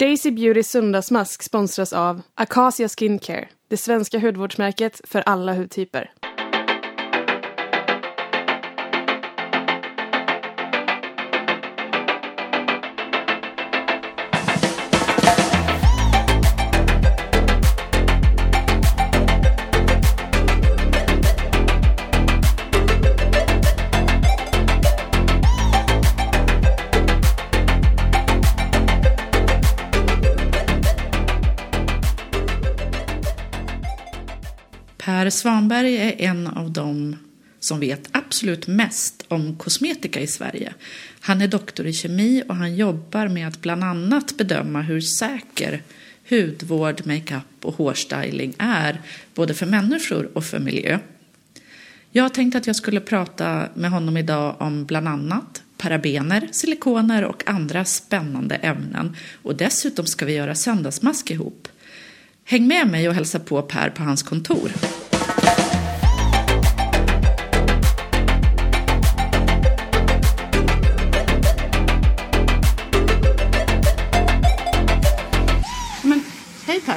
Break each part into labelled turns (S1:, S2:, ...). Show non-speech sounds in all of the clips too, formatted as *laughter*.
S1: Daisy Beauty söndagsmask sponsras av Acacia Skincare, det svenska hudvårdsmärket för alla hudtyper.
S2: Per Svanberg är en av dem som vet absolut mest om kosmetika i Sverige. Han är doktor i kemi och han jobbar med att bland annat bedöma hur säker hudvård, makeup och hårstyling är både för människor och för miljö. Jag tänkte att jag skulle prata med honom idag om bland annat parabener, silikoner och andra spännande ämnen. Och dessutom ska vi göra söndagsmask ihop. Häng med mig och hälsa på Per på hans kontor.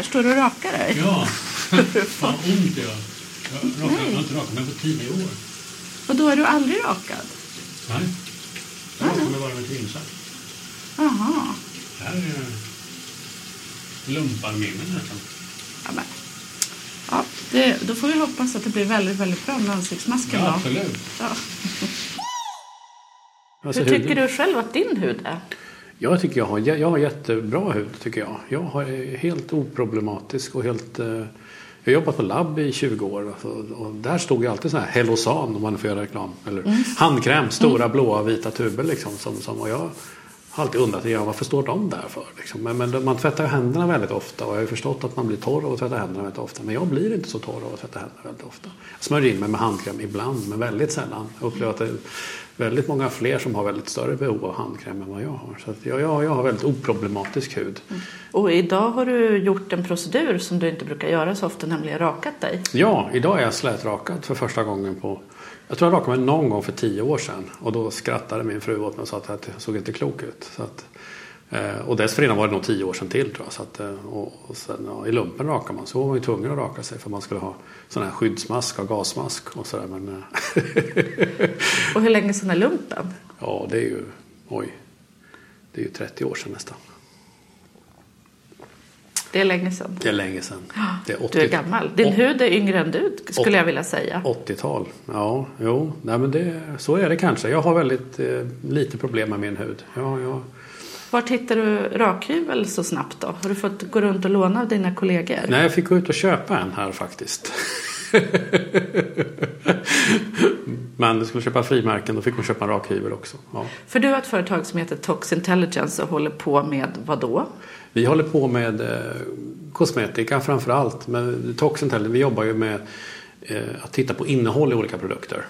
S2: Per, står du och rakar dig?
S3: Ja, *laughs* vad ont jag Jag rakar- jag har inte rakat mig på tio år.
S2: Och då är du aldrig rakad?
S3: Nej. Jag rakar mig bara med trimsax.
S2: Jaha.
S3: Det här är lumparminnen nästan.
S2: Ja, men. Ja, det, då får vi hoppas att det blir väldigt, väldigt bra med ansiktsmasken
S3: Ja,
S2: då.
S3: absolut.
S2: Ja.
S4: Alltså,
S2: Hur tycker
S4: huden-
S2: du själv att din hud är?
S4: Jag tycker jag har, jag har jättebra hud tycker jag. Jag är helt oproblematisk och helt... eh, Jag har jobbat på labb i 20 år alltså, och där stod ju alltid så här Hellosan om man får göra reklam. Eller handkräm, stora blåa vita tuber liksom. Som, som, och jag har alltid undrat ja, varför står de där för? Liksom. Men, men man tvättar händerna väldigt ofta och jag har ju förstått att man blir torr av att tvätta händerna väldigt ofta. Men jag blir inte så torr av att tvätta händerna väldigt ofta. Jag smörjer in mig med handkräm ibland men väldigt sällan. Jag upplever att det väldigt många fler som har väldigt större behov av handkräm än vad jag har. Så att jag, jag, jag har väldigt oproblematisk hud.
S2: Och idag har du gjort en procedur som du inte brukar göra så ofta, nämligen rakat dig.
S4: Ja, idag är jag slätrakad för första gången på jag tror jag rakade mig någon gång för tio år sedan och då skrattade min fru åt mig och sa att jag såg inte klok ut. Så att, och dessförinnan var det nog tio år sedan till tror jag. Så att, eh, och, och sen, ja, I lumpen rakar man så var man ju tvungen att raka sig för man skulle ha sån här skyddsmask och gasmask och sådär. Men eh, *laughs*
S2: Och hur länge sedan är lumpen?
S4: ja, det är ju, oj, det är ju 30 år sedan nästan.
S2: Det är länge sedan.
S4: Det är länge sedan. Det är 80,
S2: Du är gammal. Din hud är yngre än du, skulle jag vilja säga.
S4: 80-tal. Ja, jo, nej men det, så är det kanske. Jag har väldigt eh, lite problem med min hud. Ja, jag,
S2: Vart hittar du rakhyvel så snabbt då? Har du fått gå runt och låna av dina kollegor?
S4: Nej, jag fick gå ut och köpa en här faktiskt. *laughs* Men du skulle köpa frimärken, då fick hon köpa en rakhyvel också. Ja.
S2: För du har ett företag som heter Tox Intelligence och håller på med vad då?
S4: Vi håller på med eh, kosmetika framför allt. Men Tox Intelligence, vi jobbar ju med eh, att titta på innehåll i olika produkter.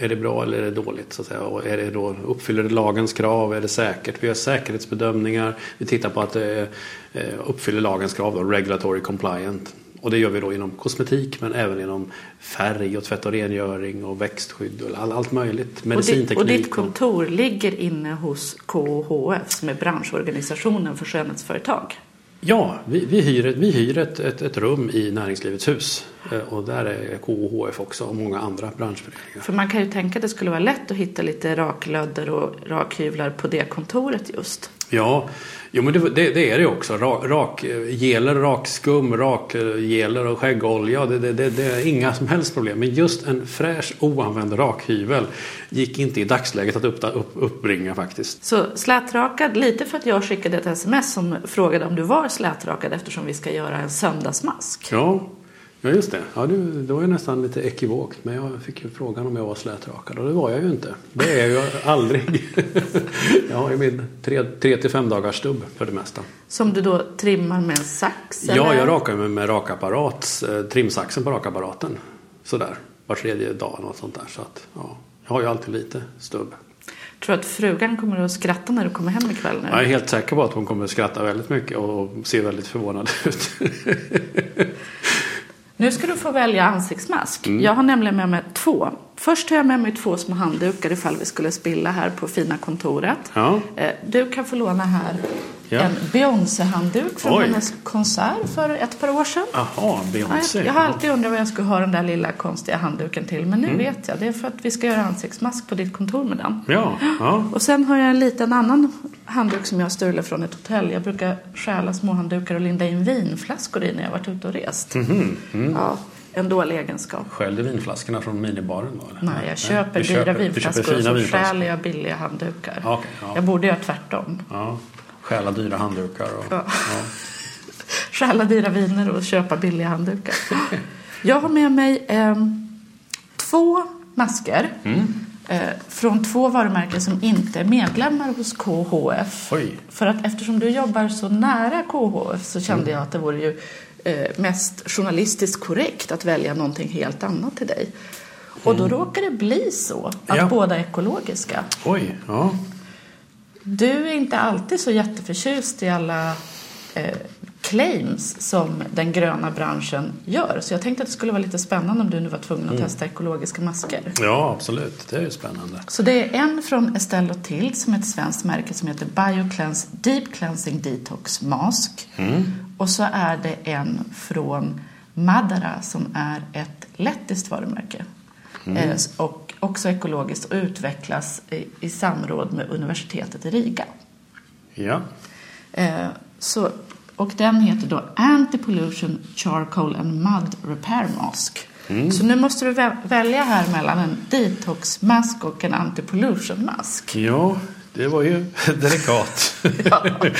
S4: Är det bra eller är det dåligt? Så att säga? Och är det då, uppfyller det lagens krav? Är det säkert? Vi gör säkerhetsbedömningar. Vi tittar på att det eh, uppfyller lagens krav, då, regulatory compliant. Och det gör vi då inom kosmetik men även inom färg och tvätt och rengöring och växtskydd och all, allt möjligt.
S2: Och, ditt,
S4: Medicinteknik.
S2: och ditt kontor ligger inne hos KHF som är branschorganisationen för skönhetsföretag.
S4: Ja, vi, vi hyr, ett, vi hyr ett, ett, ett rum i Näringslivets hus. Eh, och där är KHF också och många andra branschföreningar.
S2: För man kan ju tänka att det skulle vara lätt att hitta lite raklödder och rakhyvlar på det kontoret just.
S4: Ja, jo, men det, det, det är det också. Rak, rak, geler, rakskum, rakgeler och skäggolja. Det, det är inga som helst problem. Men just en fräsch oanvänd rakhyvel gick inte i dagsläget att upp, upp, uppbringa faktiskt.
S2: Så slätrakad, lite för att jag skickade ett sms som frågade om du var slätrakad eftersom vi ska göra en söndagsmask.
S4: Ja, ja just det. Ja, det, det var ju nästan lite ekivokt. Men jag fick ju frågan om jag var slätrakad och det var jag ju inte. Det är jag ju *laughs* aldrig. jag har ju min tre, tre till fem dagars stubb för det mesta.
S2: Som du då trimmar med en sax?
S4: Ja,
S2: eller?
S4: jag rakar mig med rakapparat, eh, trimsaxen på rakapparaten. Sådär, var tredje dag något sånt där. Så att, ja, jag har ju alltid lite stubb.
S2: Tror du att frugan kommer att skratta när du kommer hem ikväll nu?
S4: Jag är helt säker på att hon kommer att skratta väldigt mycket och se väldigt förvånad ut. *laughs*
S2: Nu ska du få välja ansiktsmask.
S4: Mm.
S2: Jag har nämligen med mig två. Först tar jag med mig två små handdukar ifall vi skulle spilla här på fina kontoret.
S4: Ja.
S2: Eh, Du kan få låna här
S4: Ja.
S2: en Beyoncé-handduk från
S4: Oj.
S2: hennes konsert för ett par år sedan.
S4: Jaha,
S2: Ja,
S4: Beyoncé.
S2: jag, jag har alltid undrat vad jag skulle ha den där lilla konstiga handduken till. Men nu
S4: Mm.
S2: vet jag. Det är för att vi ska göra ansiktsmask på ditt kontor med den.
S4: Ja, ja.
S2: Och sen har jag en liten annan handduk som jag stulit från ett hotell. Jag brukar stjäla små handdukar och linda in vinflaskor i när jag varit ute och rest.
S4: Mhm, mm.
S2: Ja, en dålig egenskap.
S4: Stjäl du vinflaskorna från minibaren då? eller?
S2: Nej, jag köper
S4: Du
S2: dyra
S4: köper-
S2: vinflaskor och så stjäler jag billiga handdukar.
S4: Okej, ja.
S2: Jag borde göra tvärtom.
S4: Ja. Stjäla dyra handdukar och...
S2: Ja.
S4: Ja. *laughs*
S2: Stjäla dyra viner och köpa billiga handdukar. *laughs* Jag har med mig ehm, två masker
S4: Mm.
S2: eh, från två varumärken som inte är medlemmar hos KHF.
S4: Oj.
S2: För att eftersom du jobbar så nära KHF så kände
S4: Mm.
S2: jag att det vore ju eh, mest journalistiskt korrekt att välja någonting helt annat till dig. Och då råkar det bli så att
S4: Mm. Ja.
S2: båda är ekologiska.
S4: Oj, ja.
S2: Du är inte alltid så jätteförtjust i alla eh, claims som den gröna branschen gör. Så jag tänkte att det skulle vara lite spännande om du nu var tvungen att
S4: Mm.
S2: testa ekologiska masker.
S4: Ja, absolut. Det är ju spännande.
S2: Så det är en från Estelle Till som är ett svenskt märke som heter BioCleanse Deep Cleansing Detox Mask. Och så är det en från Madara som är ett lettiskt varumärke. Eh, och också ekologiskt och utvecklas i, i samråd med universitetet i Riga.
S4: Ja.
S2: Eh, så, och den heter då Anti-Pollution Charcoal and Mud Repair Mask. Så nu måste du vä- välja här mellan en detox-mask och en anti-pollution mask.
S4: Ja, det var ju *laughs* delikat.
S2: Ja. *laughs*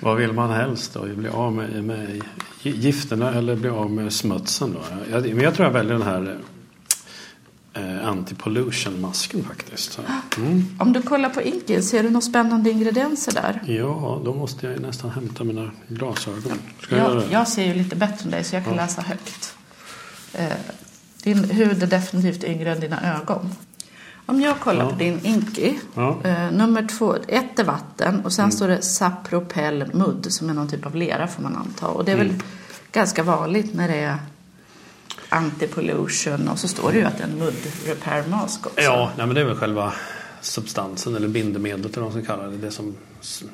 S4: Vad vill man helst då? Bli av med, med gifterna eller bli av med smutsen då? Jag, men jag tror jag väljer den här eh, anti-pollution-masken faktiskt. Så, Mm.
S2: Om du kollar på Inkil, ser du några spännande ingredienser där?
S4: Ja, då måste jag ju nästan hämta mina glasögon. Ska jag,
S2: Jag, jag ser ju lite bättre än dig så jag kan läsa högt. Eh, din hud är definitivt yngre än dina ögon. Om jag kollar
S4: Ja.
S2: på din Inki.
S4: Ja.
S2: Eh, nummer två, ett är vatten och sen står det sapropel mudd som är någon typ av lera får man anta. Och det är väl ganska vanligt när det är anti-pollution och så står det ju att det är en mudd repair mask också.
S4: Ja, nej, men det är väl själva substansen eller bindemedlet eller vad man ska kalla det. Det som,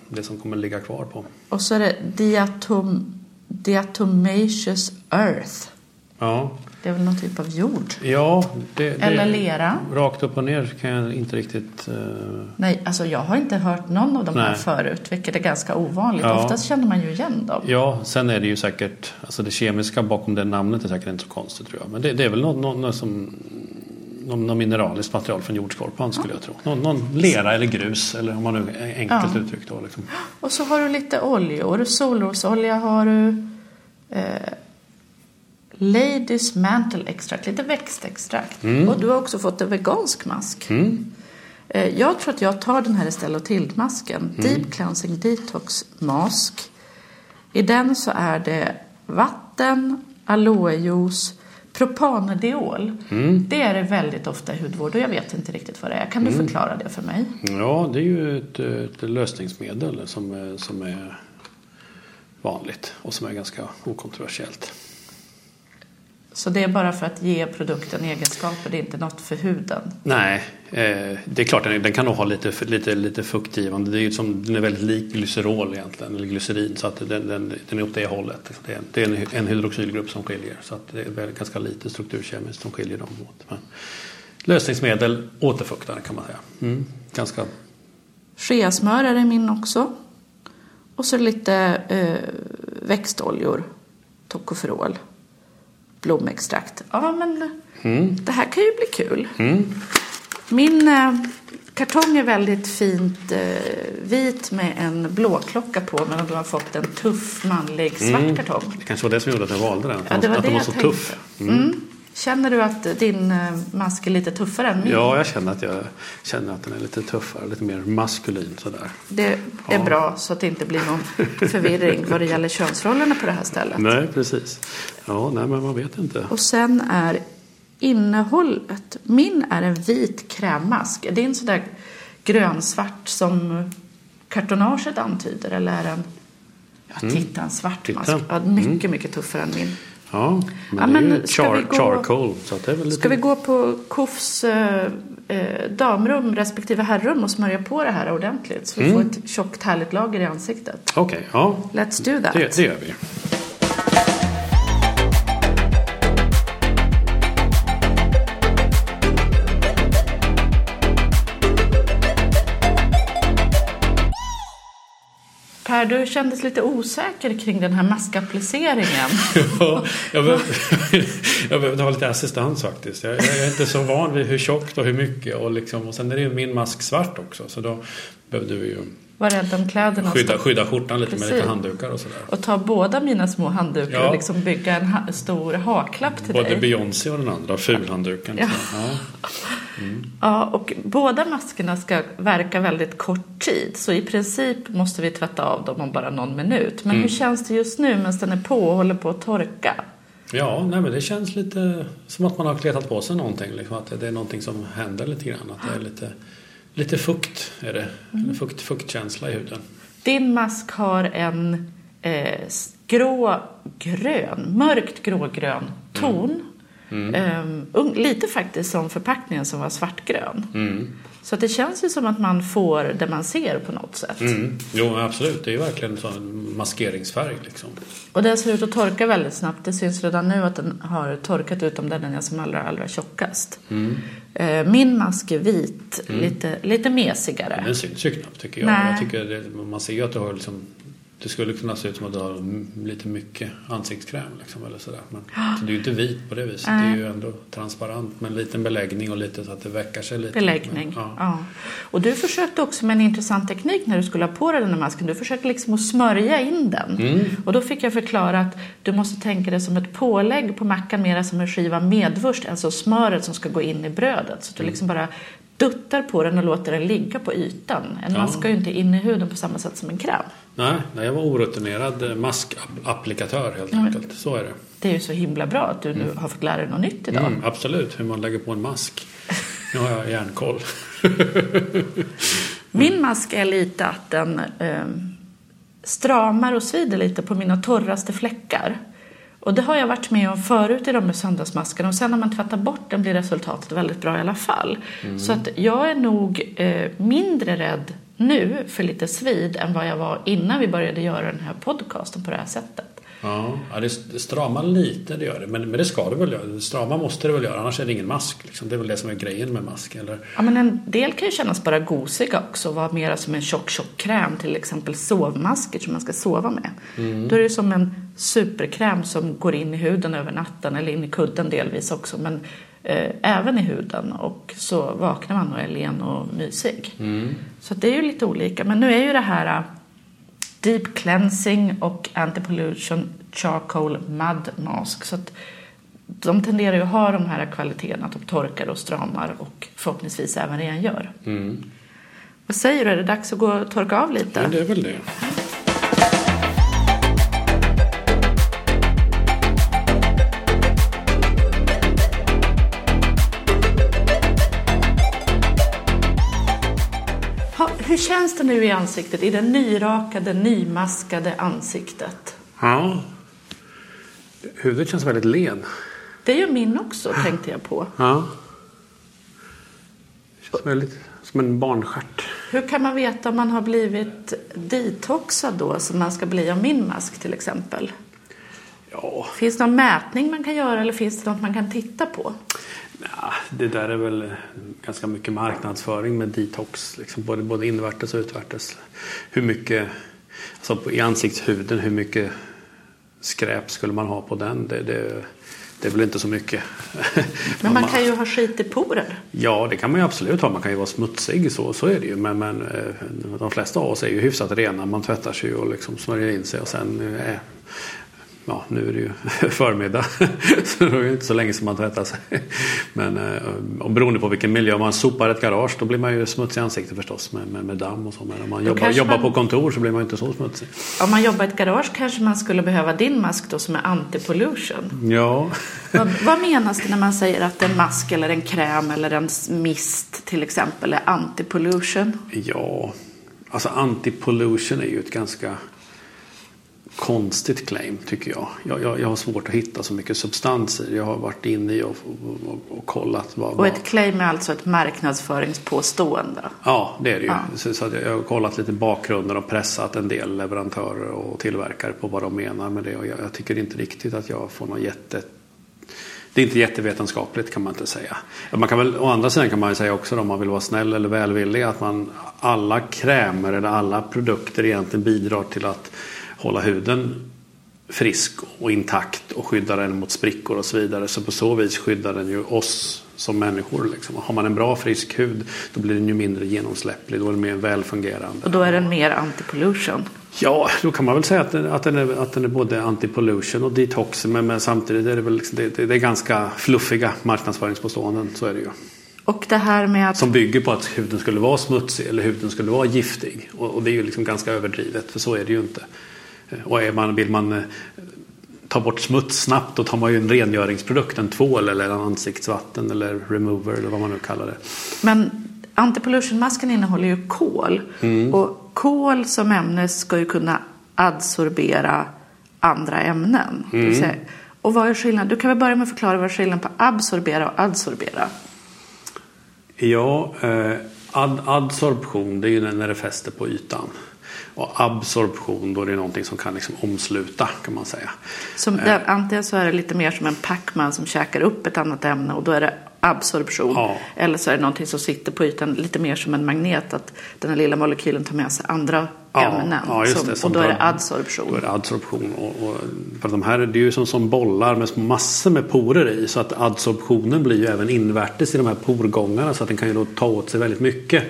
S4: det som kommer ligga kvar på.
S2: Och så är det diatom, diatomaceous earth.
S4: Ja,
S2: Det är väl någon typ av jord?
S4: ja det, det,
S2: Eller lera?
S4: Rakt upp och ner kan jag inte riktigt... eh,
S2: Nej, alltså jag har inte hört någon av de här
S4: Nej.
S2: förut, vilket är ganska ovanligt.
S4: Ja.
S2: Oftast känner man ju igen dem.
S4: Ja, sen är det ju säkert, alltså det kemiska bakom det namnet är säkert inte så konstigt tror jag. Men det, det är väl någon, någon, någon som, någon, någon mineraliskt material från jordskorpan skulle jag tro. Någon, någon lera eller grus eller om man nu enkelt
S2: Ja.
S4: uttryckt då. Liksom.
S2: Och så har du lite oljor. Solrosolja har du. Eh, Ladies Mantle Extract, lite växtextrakt. Och du har också fått en vegansk mask.
S4: Mm.
S2: Eh, jag tror att jag tar den här Estelle Tild-masken. Deep Cleansing Detox Mask. I den så är det vatten, aloejuice, propanediol. Det är det väldigt ofta i hudvård och jag vet inte riktigt vad det är. Kan du förklara det för mig?
S4: Ja, det är ju ett, ett lösningsmedel som, som är vanligt och som är ganska okontroversiellt.
S2: Så det är bara för att ge produkten egenskaper, det är inte något för huden.
S4: Nej, eh, det är klart den, den kan nog ha lite, lite, lite fuktgivande. Det är ju som, den är väldigt lik glycerol egentligen, eller glycerin. Så att den, den, den är åt det hållet. Det är, det är en, en hydroxylgrupp som skiljer. Så att det är väl ganska lite strukturkemiskt som skiljer dem åt. Men lösningsmedel, återfuktare kan man säga. Mm, ganska,
S2: Skeasmör är det min också. Och så lite eh, växtoljor, tokoferol, blomextrakt. Ja, men det här kan ju bli kul. Min eh, kartong är väldigt fint eh, vit med en blåklocka på men du har fått en tuff manlig svart kartong.
S4: det kanske var det som gjorde att jag valde den.
S2: Ja, det var
S4: att
S2: det
S4: den var
S2: jag
S4: så
S2: tänkte.
S4: tuff.
S2: Mm. Känner du att din eh, mask är lite tuffare än min?
S4: Ja, jag känner att, jag känner att den är lite tuffare, lite mer maskulin sådär.
S2: Det är
S4: Ja.
S2: bra så att det inte blir någon *laughs* förvirring vad det gäller könsrollerna på det här stället.
S4: Nej, precis. Ja, nej, men man vet inte.
S2: Och sen är innehållet. Min är en vit krämmask. Är din sådär grönsvart som kartonaget antyder? Eller är den... Ja, titta en svart mask. Ja, mycket, mycket tuffare än min.
S4: Ja, men
S2: Ja, men
S4: char,
S2: vi gå-
S4: charcoal. Så det är väl lite...
S2: Ska vi gå på KOFs eh, eh, damrum respektive herrum och smörja på det här ordentligt så vi
S4: Mm.
S2: får ett tjockt härligt lager i ansiktet?
S4: Okej, ja.
S2: Let's do that.
S4: Det, det gör vi.
S2: Här, du kändes lite osäker kring den här maskappliceringen. *laughs*
S4: Ja, jag, jag behövde ha lite assistans faktiskt. Jag, jag är inte så van vid hur tjockt och hur mycket. Och, liksom, och sen är det ju min mask svart också. Så då behövde vi ju
S2: var rädd om kläderna.
S4: skydda, skydda skjortan lite med
S2: Precis.
S4: lite handdukar och sådär.
S2: Och ta båda mina små handdukar
S4: Ja.
S2: och liksom bygga en ha- stor haklapp till
S4: Både
S2: dig.
S4: Beyoncé och den andra, fulhandduken.
S2: Ja.
S4: Ja. *laughs*
S2: Ja, och båda maskerna ska verka väldigt kort tid. Så i princip måste vi tvätta av dem om bara någon minut. Men hur känns det just nu medan den är på och håller på att torka?
S4: Ja, nej, men det känns lite som att man har kletat på sig någonting. Liksom, att det är någonting som händer lite grann. Att det är lite, lite fukt, är det. Eller Fukt, fuktkänsla i huden.
S2: Din mask har en eh, grå-grön, mörkt grågrön ton. Ehm, ung- lite faktiskt som förpackningen som var svartgrön.
S4: Mm.
S2: Så det känns ju som att man får det man ser på något sätt.
S4: Mm. Jo, absolut. Det är ju verkligen en maskeringsfärg. Liksom.
S2: Och den ser ut att torka väldigt snabbt. Det syns redan nu att den har torkat utom där den är som allra, allra tjockast. Eh, Min mask är vit, lite, lite mesigare.
S4: Den syns ju knappt tycker jag.
S2: Nej.
S4: jag tycker det, man ser ju att du har liksom det skulle kunna se ut som att du har lite mycket ansiktskräm. Liksom, eller sådär. Men *gasps* så det är ju inte vit på det viset. Det är ju ändå transparent med en liten beläggning och lite så att det väckar sig lite.
S2: Beläggning.
S4: Ja.
S2: Ja. Och du försökte också med en intressant teknik när du skulle ha på dig den här masken. Du försökte liksom att smörja in den.
S4: Mm.
S2: Och då fick jag förklara att du måste tänka det som ett pålägg på mackan, mera som en skiva medvurst, alltså smöret som ska gå in i brödet. Så att du
S4: Mm.
S2: liksom bara duttar på den och låter den ligga på ytan. En
S4: Ja.
S2: mask ska ju inte in i huden på samma sätt som en kräm.
S4: Nej, nej, jag var orutinerad maskapplikatör helt enkelt. Så är det.
S2: Det är ju så himla bra att du nu har fått lära dig något nytt idag.
S4: Mm, absolut, hur man lägger på en mask. *laughs* Nu har jag järnkoll. *laughs*
S2: Min mask är lite att den eh, stramar och svider lite på mina torraste fläckar. Och det har jag varit med om förut i de här söndagsmaskerna och sen när man tvättar bort den blir resultatet väldigt bra i alla fall. Så att jag är nog eh, mindre rädd nu för lite svid än vad jag var innan vi började göra den här podcasten på det här sättet.
S4: Ja, det stramar lite, det gör det. Men, men det ska det väl göra. Strama måste det väl göra, annars är det ingen mask. Liksom. Det är väl det som är grejen med mask. Eller?
S2: Ja, men en del kan ju kännas bara gosiga också vara mera som en tjock, tjock kräm, till exempel sovmasker som man ska sova med. Då är det som en superkräm som går in i huden över natten, eller in i kudden delvis också, men eh, även i huden. Och så vaknar man och är len och mysig. Så att det är ju lite olika. Men nu är ju det här eh, Deep Cleansing och Anti-Pollution Charcoal Mud Mask. Så att de tenderar ju att ha de här kvaliteterna att de torkar och stramar och förhoppningsvis även rengör.
S4: Mm.
S2: Vad säger du, är det dags att gå och torka av lite?
S4: Ja, det är väl det.
S2: Hur känns det nu i ansiktet, i det nyrakade, nymaskade ansiktet?
S4: Ja. Huvudet känns väldigt len.
S2: Det gör min också, tänkte jag på.
S4: Ja. Det känns väldigt som en barnstjärt.
S2: Hur kan man veta om man har blivit detoxad då, som man ska bli av min mask till exempel?
S4: Ja,
S2: Finns det någon mätning man kan göra eller finns det något man kan titta på?
S4: Ja, det där är väl ganska mycket marknadsföring med detox. Liksom både, både invärtes och utvärtes. Hur mycket, alltså på- i ansiktshuden, hur mycket skräp skulle man ha på den? Det, det, det är väl inte så mycket.
S2: Men man kan ju ha skit i porer.
S4: Ja, det kan man ju absolut ha. Man kan ju vara smutsig, så, så är det ju. Men, men eh, de flesta av oss är ju hyfsat rena. Man tvättar sig och liksom smörjer in sig och sen eh, Ja, nu är det ju *laughs* förmiddag *laughs* så det är inte så länge som man tvättar sig. Men eh, och beroende på vilken miljö, om man sopar ett garage då blir man ju smutsig i ansiktet förstås med, med, med damm och så. Men om man jobbar,
S2: kanske
S4: jobbar
S2: man-
S4: på kontor så blir man ju inte så smutsig.
S2: Om man jobbar i ett garage kanske man skulle behöva din mask då som är anti-pollution.
S4: Ja,
S2: vad, vad menas det när man säger att en mask eller en kräm eller en mist till exempel är anti-pollution?
S4: ja. Alltså anti-pollution är ju ett ganska konstigt claim tycker jag. Jag, jag. jag har svårt att hitta så mycket substans i Jag har varit inne i och, och, och, kollat. Vad,
S2: och ett claim är alltså ett marknadsföringspåstående?
S4: Ja, det är det ju. Ja. Så, så jag har kollat lite bakgrunden och pressat en del leverantörer och tillverkare på vad de menar med det. Och jag, jag tycker inte riktigt att jag får någon jätte det är inte jättevetenskapligt kan man inte säga. Man kan väl, å andra sidan kan man säga också om man vill vara snäll eller välvillig att man alla krämer eller alla produkter egentligen bidrar till att hålla huden frisk och intakt och skydda den mot sprickor och så vidare. Så på så vis skyddar den ju oss som människor. Liksom. Har man en bra frisk hud då blir den ju mindre genomsläpplig. Då är den mer välfungerande.
S2: Och då är den mer anti-pollution?
S4: Ja, då kan man väl säga att den, att den, är, att den är både anti-pollution och detox. Men, men samtidigt är det väl liksom, det, det, är ganska fluffiga marknadsföringspåståenden. Så är det ju.
S2: Och det här med att...
S4: Som bygger på att huden skulle vara smutsig eller huden skulle vara giftig. Och, och det är ju liksom ganska överdrivet för så är det ju inte. Och är man, vill man eh, ta bort smuts snabbt då tar man ju en rengöringsprodukt, en tvål eller en ansiktsvatten eller remover eller vad man nu kallar det.
S2: Men antipollution-masken innehåller ju kol. Mm. Och kol som ämne ska ju kunna adsorbera andra ämnen. Mm. Och vad är skillnaden? Du kan väl börja med att förklara vad är skillnaden på absorbera och adsorbera?
S4: Ja, eh, ad adsorption det är ju när det fäster på ytan. Och absorption då är det någonting som kan liksom omsluta kan man säga.
S2: Som eh. antingen så är det lite mer som en Pacman som käkar upp ett annat ämne och då är det absorption. Ja. Eller så är det någonting som sitter på ytan lite mer som en magnet. Att den här lilla molekylen tar med sig andra ja, ämnen. Ja, som, det, och då är det adsorption.
S4: Då är det adsorption. Och, och, för de här det är ju som, som bollar med massor med porer i. Så att adsorptionen blir ju även invärtes i de här porgångarna. Så att den kan ju då ta åt sig väldigt mycket.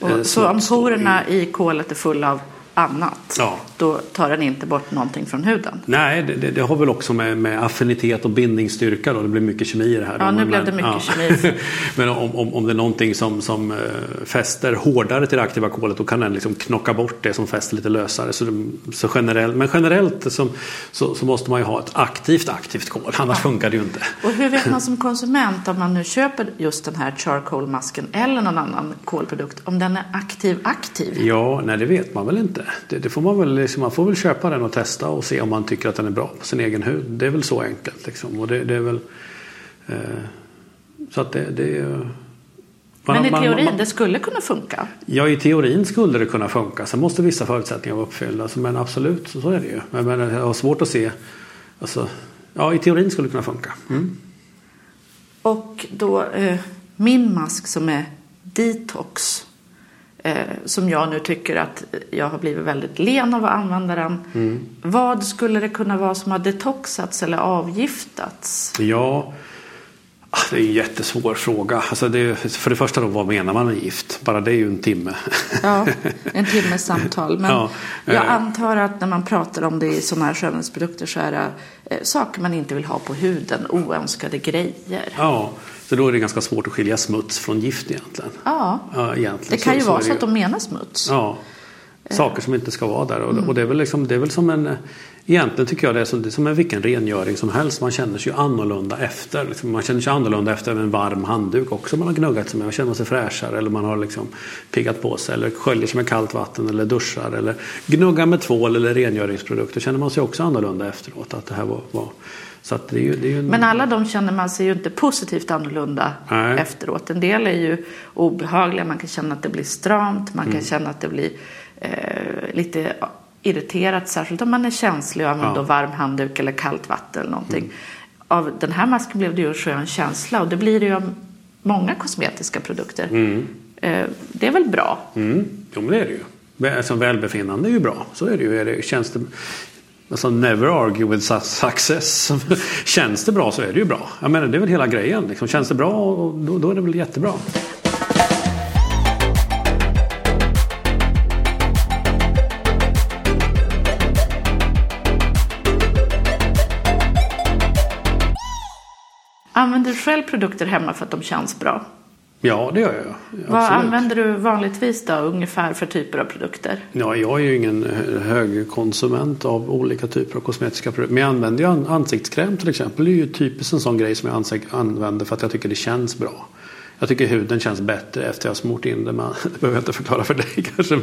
S2: Och, eh, så om porerna i kolet är fulla av annat. Ja. Då tar den inte bort någonting från huden.
S4: Nej, det, det, det har väl också med, med, affinitet och bindningsstyrka då. Det blir mycket kemi i det här.
S2: Ja, nu
S4: men,
S2: blev det mycket ja. kemi. *laughs*
S4: men om, om, om det är någonting som, som eh, fäster hårdare till det aktiva kolet då kan den liksom knocka bort det som fäster lite lösare. Så, så generellt, men generellt så, så, så, måste man ju ha ett aktivt aktivt kol. Annars ja. funkar det ju inte.
S2: Och hur vet man *laughs* som konsument om man nu köper just den här charcoal-masken eller någon annan kolprodukt om den är aktiv aktiv?
S4: Ja, nej det vet man väl inte det, det, får man väl, liksom, man får väl köpa den och testa och se om man tycker att den är bra på sin egen hud. Det är väl så enkelt liksom. Och det, det är väl, eh, så att det, det
S2: man, Men i teorin, man, man, det skulle kunna funka?
S4: Ja, i teorin skulle det kunna funka. Sen måste vissa förutsättningar vara uppfyllda. Alltså, men absolut, så, så är det ju. Men, men jag har svårt att se. Alltså, ja, i teorin skulle det kunna funka. Mm.
S2: Och då, eh, min mask som är detox som jag nu tycker att jag har blivit väldigt len av att använda den. Mm. Vad skulle det kunna vara som har detoxats eller avgiftats?
S4: Ja, ah, det är en jättesvår fråga. Alltså det, för det första då, vad menar man med gift? Bara det är ju en timme.
S2: Ja, *laughs* en timmes samtal. Men ja, jag eh. antar att när man pratar om det i sådana här skönhetsprodukter så är det eh, saker man inte vill ha på huden, oönskade grejer.
S4: Ja, så då är det ganska svårt att skilja smuts från gift egentligen.
S2: Ja,
S4: ja
S2: egentligen. det kan ju så, vara så, så att de menar smuts.
S4: Ja, saker som inte ska vara där. Och, mm. och det, är väl liksom, det är väl som en Egentligen tycker jag det är som, det är som en vilken rengöring som helst. Man känner sig ju annorlunda efter. Liksom, man känner sig annorlunda efter en varm handduk också. Man har gnuggat sig med och känner sig fräschare. Eller man har liksom piggat på sig. Eller sköljer sig med kallt vatten. Eller duschar. Eller gnuggar med tvål eller rengöringsprodukt. Då känner man sig också annorlunda efteråt. Att det här var, var det är ju, det är en...
S2: Men alla de känner man sig ju inte positivt annorlunda Nej. efteråt. En del är ju obehagliga. Man kan känna att det blir stramt. Man kan mm. känna att det blir eh, lite irriterat. Särskilt om man är känslig och använder ja. varm handduk eller kallt vatten eller någonting. Mm. Av den här masken blev det ju en skön känsla. Och det blir det ju av många kosmetiska produkter. Mm. Eh, det är väl bra?
S4: Mm. Jo, men det är det ju. Alltså, välbefinnande är ju bra. Så är det ju. Är det, känns det, Alltså never argue with success. *laughs* Känns det bra så är det ju bra. Jag menar, det är väl hela grejen. Liksom. Känns det bra då, då är det väl jättebra.
S2: Använder du själv produkter hemma för att de känns bra?
S4: Ja, det gör jag.
S2: Absolut. Vad använder du vanligtvis då, ungefär för typer av produkter?
S4: Ja, jag är ju ingen hög konsument av olika typer av kosmetiska produkter. Men jag använder ju ansiktskräm till exempel. Det är ju typiskt en sån grej som jag använder för att jag tycker det känns bra. Jag tycker huden känns bättre efter jag har smort in det. Men *laughs* det behöver jag inte förklara för dig *laughs* kanske.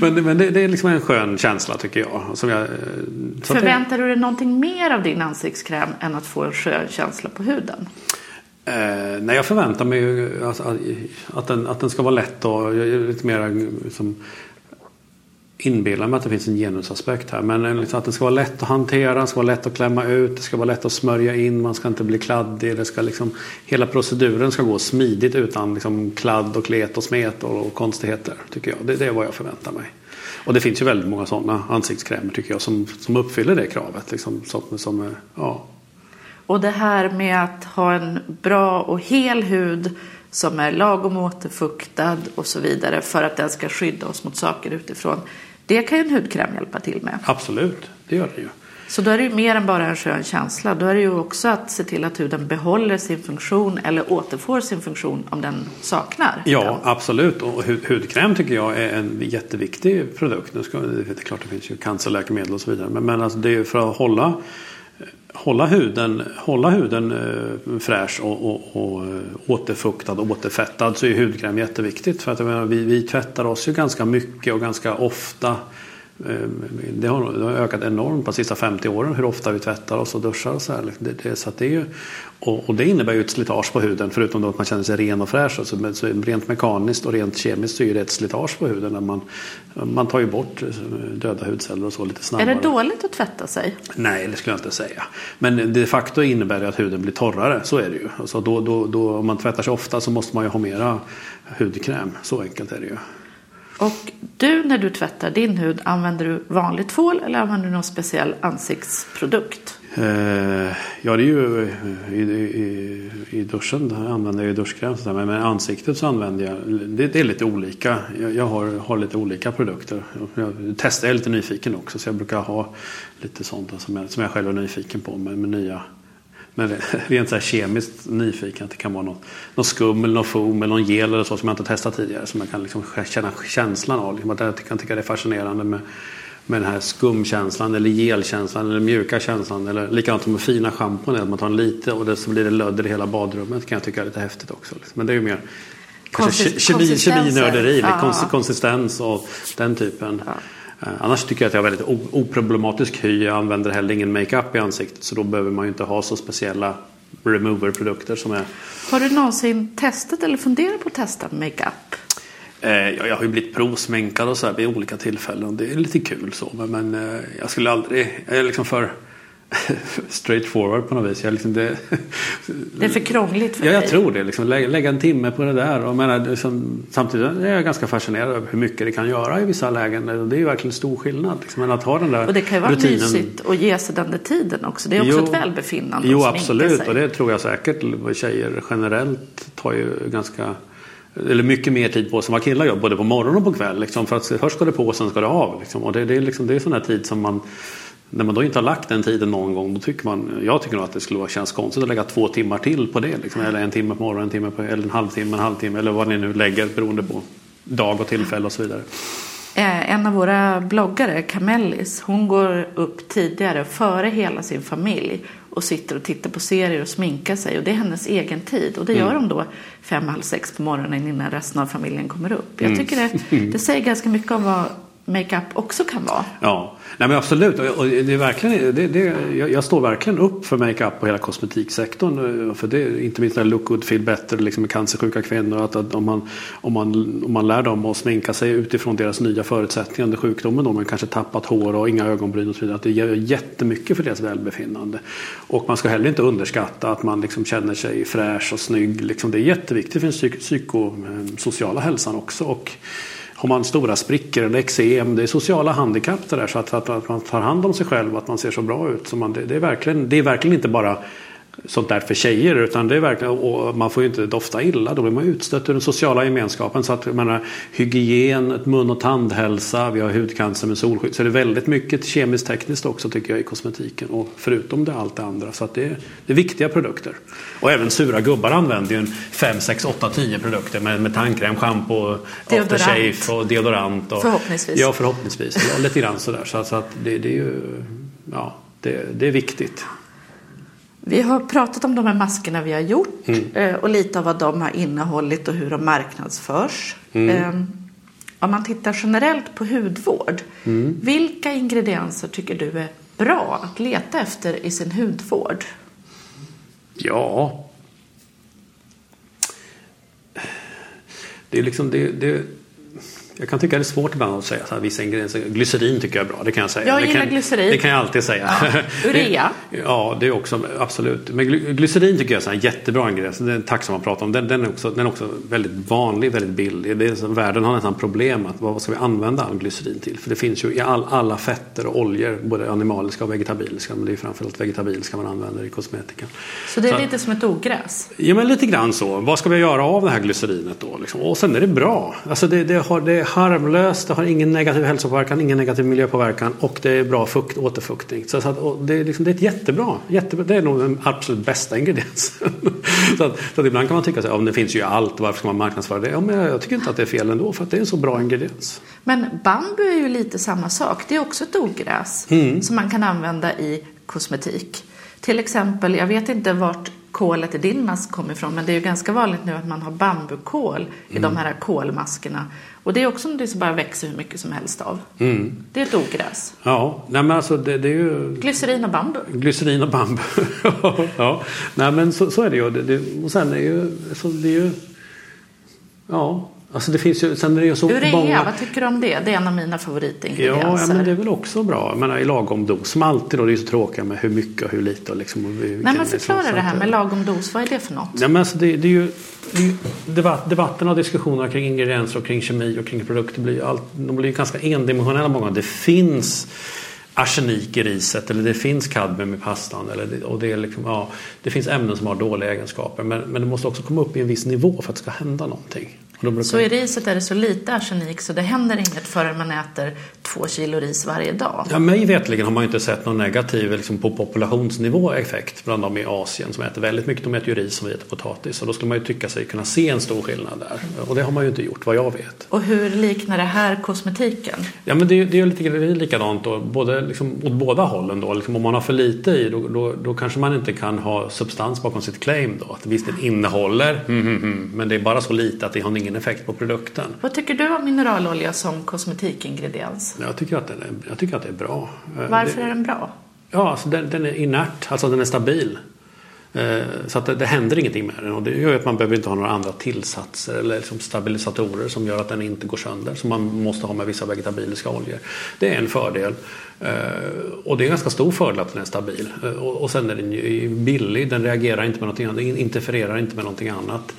S4: Men, men det, det är liksom en skön känsla tycker jag. Som jag det-
S2: Förväntar du dig någonting mer av din ansiktskräm än att få en skön känsla på huden?
S4: Eh, nej, jag förväntar mig ju att, att, att, den, att den ska vara lätt och lite mer eh, liksom, inbillar mig att det finns en genusaspekt här. Men eh, liksom att den ska vara lätt att hantera, ska vara lätt att klämma ut, det ska vara lätt att smörja in, man ska inte bli kladdig. Det ska liksom, hela proceduren ska gå smidigt utan liksom, kladd och klet och smet och, och konstigheter. Tycker jag. Det, det är vad jag förväntar mig. Och det finns ju väldigt många sådana ansiktskrämer tycker jag som, som uppfyller det kravet. Liksom, som, som, eh, ja,
S2: och det här med att ha en bra och hel hud som är lagom återfuktad och så vidare för att den ska skydda oss mot saker utifrån. Det kan ju en hudkräm hjälpa till med.
S4: absolut, det gör det ju.
S2: Så då är det ju mer än bara en skön känsla. Då är det ju också att se till att huden behåller sin funktion eller återfår sin funktion om den saknar.
S4: Ja,
S2: den.
S4: absolut. Och hud, hudkräm tycker jag är en jätteviktig produkt. Nu ska, det är klart det finns ju cancerläkemedel och så vidare. Men, men alltså det är för att hålla, hålla huden, hålla huden eh, fräsch och, och, och eh, återfuktad och återfettad så är hudkräm jätteviktigt. För att menar, vi, vi tvättar oss ju ganska mycket och ganska ofta. Eh, Det har, det har ökat enormt på de sista 50 åren hur ofta vi tvättar oss och duschar och så här. Det, det, så att det är ju, och, och det innebär ju ett slitage på huden förutom att man känner sig ren och fräsch. Alltså, så rent mekaniskt och rent kemiskt så är det ett slitage på huden. När man, man tar ju bort eh, döda hudceller och så lite
S2: Är
S4: snabbare.
S2: det dåligt att tvätta sig?
S4: Nej, det skulle jag inte säga. Men de facto innebär det att huden blir torrare. Så är det ju. Alltså då, då, då, om man tvättar sig ofta så måste man ju ha mera hudkräm. Så enkelt är det ju.
S2: Och du när du tvättar din hud, använder du vanlig tvål eller använder du någon speciell ansiktsprodukt?
S4: Eh, ja, det är ju i, i, i duschen använder jag ju duschkräm. så där, Men med ansiktet så använder jag, det, det är lite olika. Jag, jag har, har lite olika produkter. Jag testar, jag är lite nyfiken också så jag brukar ha lite sånt som jag, som jag själv är nyfiken på med, med nya men rent så här kemiskt nyfiken att det kan vara något, något skum eller något foam eller någon gel eller så som jag inte testat tidigare. Som jag kan liksom känna känslan av. Liksom att jag kan tycka det är fascinerande med, med den här skumkänslan eller gelkänslan eller mjuka känslan. Eller likadant som med fina schampon. Att man tar en lite och det, så blir det lödder i hela badrummet. kan jag tycka är lite häftigt också. Liksom. Men det är ju mer kanske
S2: Konsis-
S4: kemi,
S2: konsistenser.
S4: keminörderi. lite
S2: Ja.
S4: kons- Konsistens och den typen.
S2: Ja.
S4: Eh, Annars tycker jag att jag har väldigt oproblematisk hy. Jag använder heller ingen makeup i ansiktet. Så då behöver man ju inte ha så speciella remover-produkter som är
S2: Har du någonsin testat eller funderat på att testa makeup?
S4: Eh, ja, jag har ju blivit provsminkad och så här vid olika tillfällen. Det är lite kul så. Men, men eh, jag skulle aldrig... Jag är liksom för straight forward på något vis. Jag liksom det,
S2: Det är för krångligt för
S4: ja, jag
S2: dig.
S4: tror det. Liksom, lägga, lägga en timme på det där. Och, menar, liksom, samtidigt är jag ganska fascinerad över hur mycket det kan göra i vissa lägen. Det är ju verkligen stor skillnad. Liksom. Men att ha den där
S2: Och det kan ju vara
S4: rutinen.
S2: mysigt att ge sig den där tiden också. Det är också
S4: Jo.
S2: ett välbefinnande
S4: Jo absolut
S2: sig.
S4: och det tror jag säkert. Tjejer generellt tar ju ganska eller mycket mer tid på sig än vad killar gör både på morgonen och på kväll. Liksom, för att först ska det på och sen ska det av. Liksom. Och det, det är liksom, det är sån här tid som man när man då inte har lagt den tiden någon gång då tycker man, jag tycker nog att det skulle kännas konstigt att lägga två timmar till på det. Liksom. Eller en timme på morgonen, en timme på, eller en halvtimme, en halvtimme eller vad ni nu lägger beroende på dag och tillfälle och så vidare.
S2: Eh, En av våra bloggare, Camellis, hon går upp tidigare, före hela sin familj och sitter och tittar på serier och sminkar sig. Och det är hennes egen tid. Och det gör hon då fem, halv sex på morgonen innan resten av familjen kommer upp. Jag tycker det, *laughs* det säger ganska mycket om vad makeup också kan vara.
S4: Ja, nej men absolut. Och det är verkligen, det, det, jag, står verkligen upp för makeup och hela kosmetiksektorn. Eh, för det inte minst det look good, feel better liksom med cancersjuka kvinnor. Att, att om, man, om, man, om man lär dem att sminka sig utifrån deras nya förutsättningar under sjukdomen. Då, man kanske tappat hår och inga ögonbryn och så vidare. Att det gör jättemycket för deras välbefinnande. Och man ska heller inte underskatta att man liksom känner sig fräsch och snygg. Liksom, det är jätteviktigt för den psykosociala hälsan också. Och, har man stora sprickor eller eksem, det är sociala handikapp det där. Så att, att, att man tar hand om sig själv och att man ser så bra ut. Så man, det, det, är verkligen, det är verkligen inte bara sånt där för tjejer. Utan det är verkligen, och man får ju inte dofta illa. Då blir man utstött ur den sociala gemenskapen. Så att jag menar, hygien, mun och tandhälsa, vi har hudcancer med solskydd. Så det är väldigt mycket kemiskt tekniskt också tycker jag i kosmetiken. Och förutom det allt det andra. Så att det, är, det är viktiga produkter. Och även sura gubbar använder ju en 5, 6, 8, 10 produkter med, med tandkräm,
S2: Deodorant.
S4: aftershave och deodorant. Och,
S2: Förhoppningsvis.
S4: Ja, förhoppningsvis. Ja, lite grann sådär. Så, så att det, det är ju, ja, det, det är viktigt.
S2: Vi har pratat om de här maskerna vi har gjort
S4: Mm.
S2: eh, och lite av vad de har innehållit och hur de marknadsförs.
S4: Mm.
S2: Eh, Om man tittar generellt på hudvård,
S4: Mm.
S2: vilka ingredienser tycker du är bra att leta efter i sin hudvård?
S4: Ja. Det är liksom det, det, jag kan tycka det är svårt ibland att säga så här, vissa ingredienser. Glycerin tycker jag är bra, det kan jag säga.
S2: Jag
S4: det
S2: gillar
S4: kan,
S2: glycerin.
S4: Det kan jag alltid säga. *laughs*
S2: Urea.
S4: ja, det är också absolut. Men gly, glycerin tycker jag är en jättebra ingrediens. Den är tacksam att prata om. Den, den, är också, den är också väldigt vanlig, väldigt billig. Det är så, världen har nästan problem att vad ska vi använda all glycerin till? För det finns ju i all, alla fetter och oljor, både animaliska och vegetabiliska. Men det är framförallt vegetabiliska man använder i kosmetika.
S2: Så det är
S4: Så-
S2: lite som ett ogräs.
S4: Ja men lite grann så. Vad ska vi göra av det här glycerinet då? Liksom? Och sen är det bra. Alltså det, det, har, det harmlöst, det har ingen negativ hälsopåverkan, ingen negativ miljöpåverkan och det är bra fukt, återfuktning. Så, så att, det, är liksom, det är ett jättebra, jättebra. Det är nog den absolut bästa ingrediensen. *laughs* så, att, så att ibland kan man tycka här, ja, det finns ju allt, varför ska man marknadsföra det? Ja, men jag, jag tycker inte att det är fel ändå för att det är en så bra ingrediens.
S2: Men bambu är ju lite samma sak. Det är också ett ogräs
S4: Mm.
S2: som man kan använda i kosmetik. Till exempel, jag vet inte vart kolet i din mask kommer ifrån, men det är ju ganska vanligt nu att man har bambukol i
S4: Mm.
S2: de här kolmaskerna. Och det är också något som bara växer hur mycket som helst av.
S4: Mm.
S2: Det är ett ogräs.
S4: Ja, nej men alltså det, det är ju
S2: Glycerin och bambu.
S4: Glycerin och bambu. *laughs* ja, nej men så, så är det ju. Det, det, och sen är ju, så det är ju, ja, alltså det finns ju, sen är det ju så
S2: Urea,
S4: många.
S2: vad tycker du om det? Det är en av mina
S4: Ja,
S2: favoritingredienser.
S4: ja, men det är väl också bra. Jag menar, i lagom dos. Som alltid då, det är ju så tråkiga med hur mycket och hur lite. Och liksom, och vilken-
S2: Nej, men
S4: liksom,
S2: förklara det här med lagom dos. Vad är det för något?
S4: Ja, men alltså det, det är ju, det är ju debatt, debatten och diskussionerna kring ingredienser och kring kemi och kring produkter blir allt, de blir ju ganska endimensionella många. Det finns arsenik i riset eller det finns kadmium i pastan. Eller det, och det, är liksom, ja, det finns ämnen som har dåliga egenskaper men, men det måste också komma upp i en viss nivå för att det ska hända någonting.
S2: Så i riset är det så lite arsenik så det händer inget förrän man äter två kilo ris varje dag.
S4: Ja, mig vetligen har man inte sett någon negativ liksom, på populationsnivå effekt bland de i Asien som äter väldigt mycket. De äter ju ris som vi äter potatis. Och då skulle man ju tycka sig kunna se en stor skillnad där. Och det har man ju inte gjort vad jag vet.
S2: Och hur liknar det här kosmetiken?
S4: Ja men det, är- det är lite likadant då, både liksom, åt båda hållen då. Liksom, om man har för lite i då, då, då kanske man inte kan ha substans bakom sitt claim då. Att visst det innehåller, mm, mm, mm, men det är bara så lite att det har ingen effekt på produkten.
S2: Vad tycker du om mineralolja som kosmetikingrediens?
S4: Jag tycker att, den är, jag tycker att det är bra.
S2: Varför
S4: det,
S2: är den bra?
S4: Ja, alltså den, den är inert, alltså den är stabil. Eh, så att det, händer ingenting med den och det gör ju att man behöver inte ha några andra tillsatser eller liksom stabilisatorer som gör att den inte går sönder som man måste ha med vissa vegetabiliska oljor. Det är en fördel. Eh, och det är en ganska stor fördel att den är stabil. Eh, och sen är den ju billig, den reagerar inte med någonting annat, den interfererar inte med någonting annat.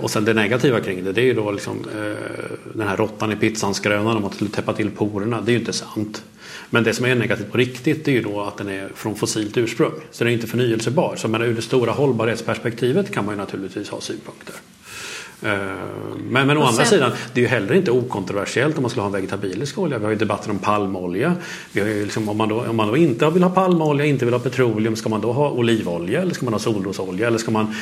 S4: Och sen det negativa kring det, det är ju då liksom den här råttan i pizzans gröna om att täppa till porerna, det är ju inte sant. Men det som är negativt på riktigt det är ju då att den är från fossilt ursprung. Så den är inte förnyelsebar. Så men ur det stora hållbarhetsperspektivet kan man ju naturligtvis ha synpunkter. Eh, Men, men å andra
S2: sen-
S4: sidan, det är ju heller inte okontroversiellt om man skulle ha en vegetabilisk olja. Vi har ju debatter om palmolja. Vi har ju liksom, om, man då, om man då inte vill ha palmolja, inte vill ha petroleum, ska man då ha olivolja eller ska man ha solrosolja? Eller ska man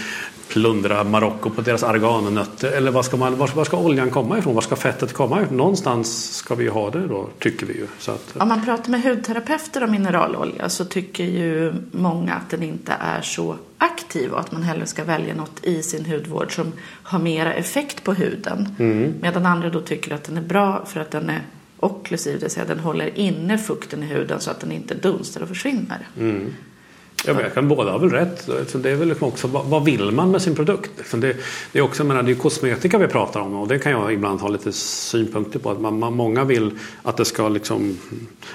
S4: plundra Marocko på deras argannötter? Eller var ska, man, var, var ska oljan komma ifrån? Var ska fettet komma ifrån? Någonstans ska vi ju ha det då, tycker vi ju. Att,
S2: Om man pratar med hudterapeuter om mineralolja så tycker ju många att den inte är så aktiv och att man hellre ska välja något i sin hudvård som har mera effekt på huden. Medan andra då tycker att den är bra för att den är okklusiv, det vill säga den håller inne fukten i huden så att den inte dunstar och försvinner.
S4: Ja, men jag kan båda har väl rätt. Liksom, det är väl liksom också, vad, vill man med sin produkt? Liksom, det, är också, jag menar, det är kosmetika vi pratar om och det kan jag ibland ha lite synpunkter på. Att man, många vill att det ska liksom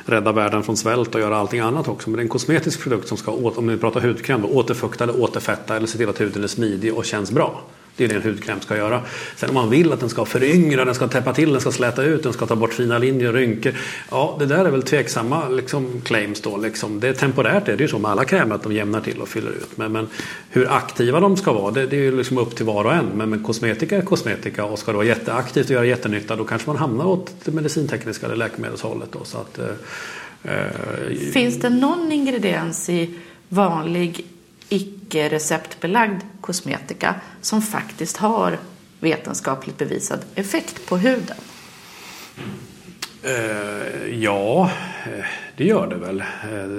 S4: rädda världen från svält och göra allting annat också. Men det är en kosmetisk produkt som ska, om vi pratar hudkräm, återfukta eller återfetta eller se till att huden är smidig och känns bra. Det är det en hudkräm ska göra. Sen om man vill att den ska föryngra, den ska täppa till, den ska släta ut, den ska ta bort fina linjer och rynkor. Ja, det där är väl tveksamma liksom, claims då. Liksom. Det är temporärt, det är det ju så med alla krämer att de jämnar till och fyller ut. Men, men hur aktiva de ska vara, det, det är ju liksom upp till var och en. Men, men kosmetika är kosmetika och ska det vara jätteaktivt och göra jättenytta då kanske man hamnar åt det medicintekniska eller läkemedelshållet. Då, så att, eh, eh,
S2: Finns det någon ingrediens i vanlig icke receptbelagd kosmetika som faktiskt har vetenskapligt bevisad effekt på huden?
S4: Eh, ja, eh, det gör det väl. Eh,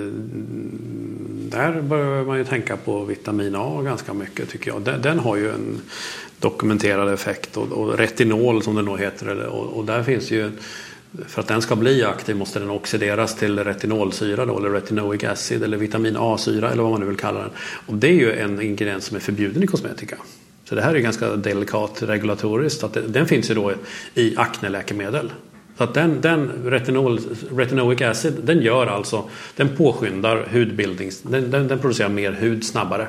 S4: där börjar man ju tänka på vitamin A ganska mycket tycker jag. Den, den har ju en dokumenterad effekt och, och retinol som det nog heter. Och, och där finns ju för att den ska bli aktiv måste den oxideras till retinolsyra då, eller retinoic acid eller vitamin A-syra eller vad man nu vill kalla den. Och det är ju en ingrediens som är förbjuden i kosmetika. Så det här är ganska delikat regulatoriskt. Att det, den finns ju då i akneläkemedel. Så att den, den retinol, retinoic acid den gör alltså, den påskyndar hudbildning, den, den, den producerar mer hud snabbare.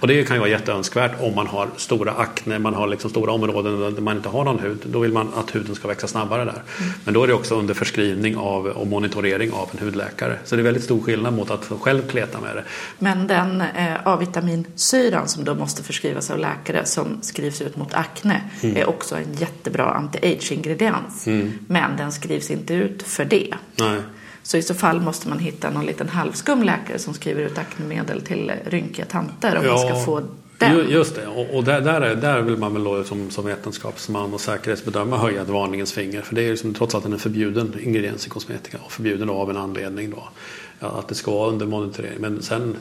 S4: Och det kan ju vara jätteönskvärt om man har stora akne, man har liksom stora områden där man inte har någon hud. Då vill man att huden ska växa snabbare där. Mm. Men då är det också under förskrivning av och monitorering av en hudläkare. Så det är väldigt stor skillnad mot att själv kleta med det.
S2: Men den eh, A-vitaminsyran som då måste förskrivas av läkare som skrivs ut mot akne mm. är också en jättebra anti-age-ingrediens. Mm. Men den skrivs inte ut för det.
S4: Nej.
S2: Så i så fall måste man hitta någon liten halvskum läkare som skriver ut aknemedel till rynkiga tanter om ja, man ska få den.
S4: Just det, och, och där, där, där vill man väl då som, som vetenskapsman och säkerhetsbedömare höja ett varningens finger. För det är liksom, trots den är förbjuden ingrediens i kosmetika och förbjuden av en anledning då. Att det ska vara under monitorering. Men sen...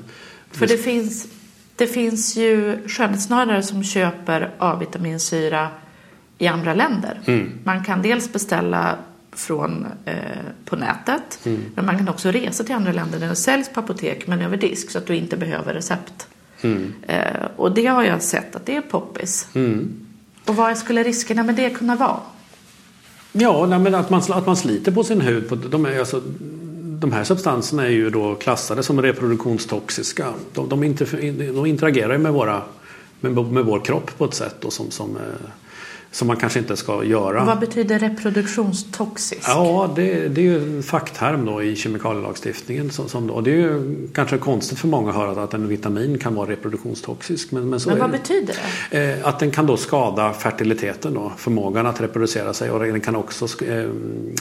S2: För det finns, det finns ju skönhetsnördar som köper A-vitaminsyra i andra länder. Mm. Man kan dels beställa från, eh, på nätet. Mm. Men man kan också resa till andra länder där det säljs på apotek men över disk så att du inte behöver recept. Mm. Eh, och det har jag sett att det är poppis. Mm. Och vad skulle riskerna med det kunna vara?
S4: Ja, nej, men att, man, att man sliter på sin hud. På, de, är, alltså, de här substanserna är ju då klassade som reproduktionstoxiska. De, de, de interagerar med, våra, med, med vår kropp på ett sätt då, som, som eh, som man kanske inte ska göra.
S2: Vad betyder reproduktionstoxisk?
S4: Ja, det, det är ju en fackterm då i kemikalielagstiftningen. Som, som, och det är ju kanske konstigt för många att höra att en vitamin kan vara reproduktionstoxisk. Men, men,
S2: men vad
S4: det.
S2: betyder
S4: det? Eh, att den kan då skada fertiliteten, då, förmågan att reproducera sig. Och den kan också eh,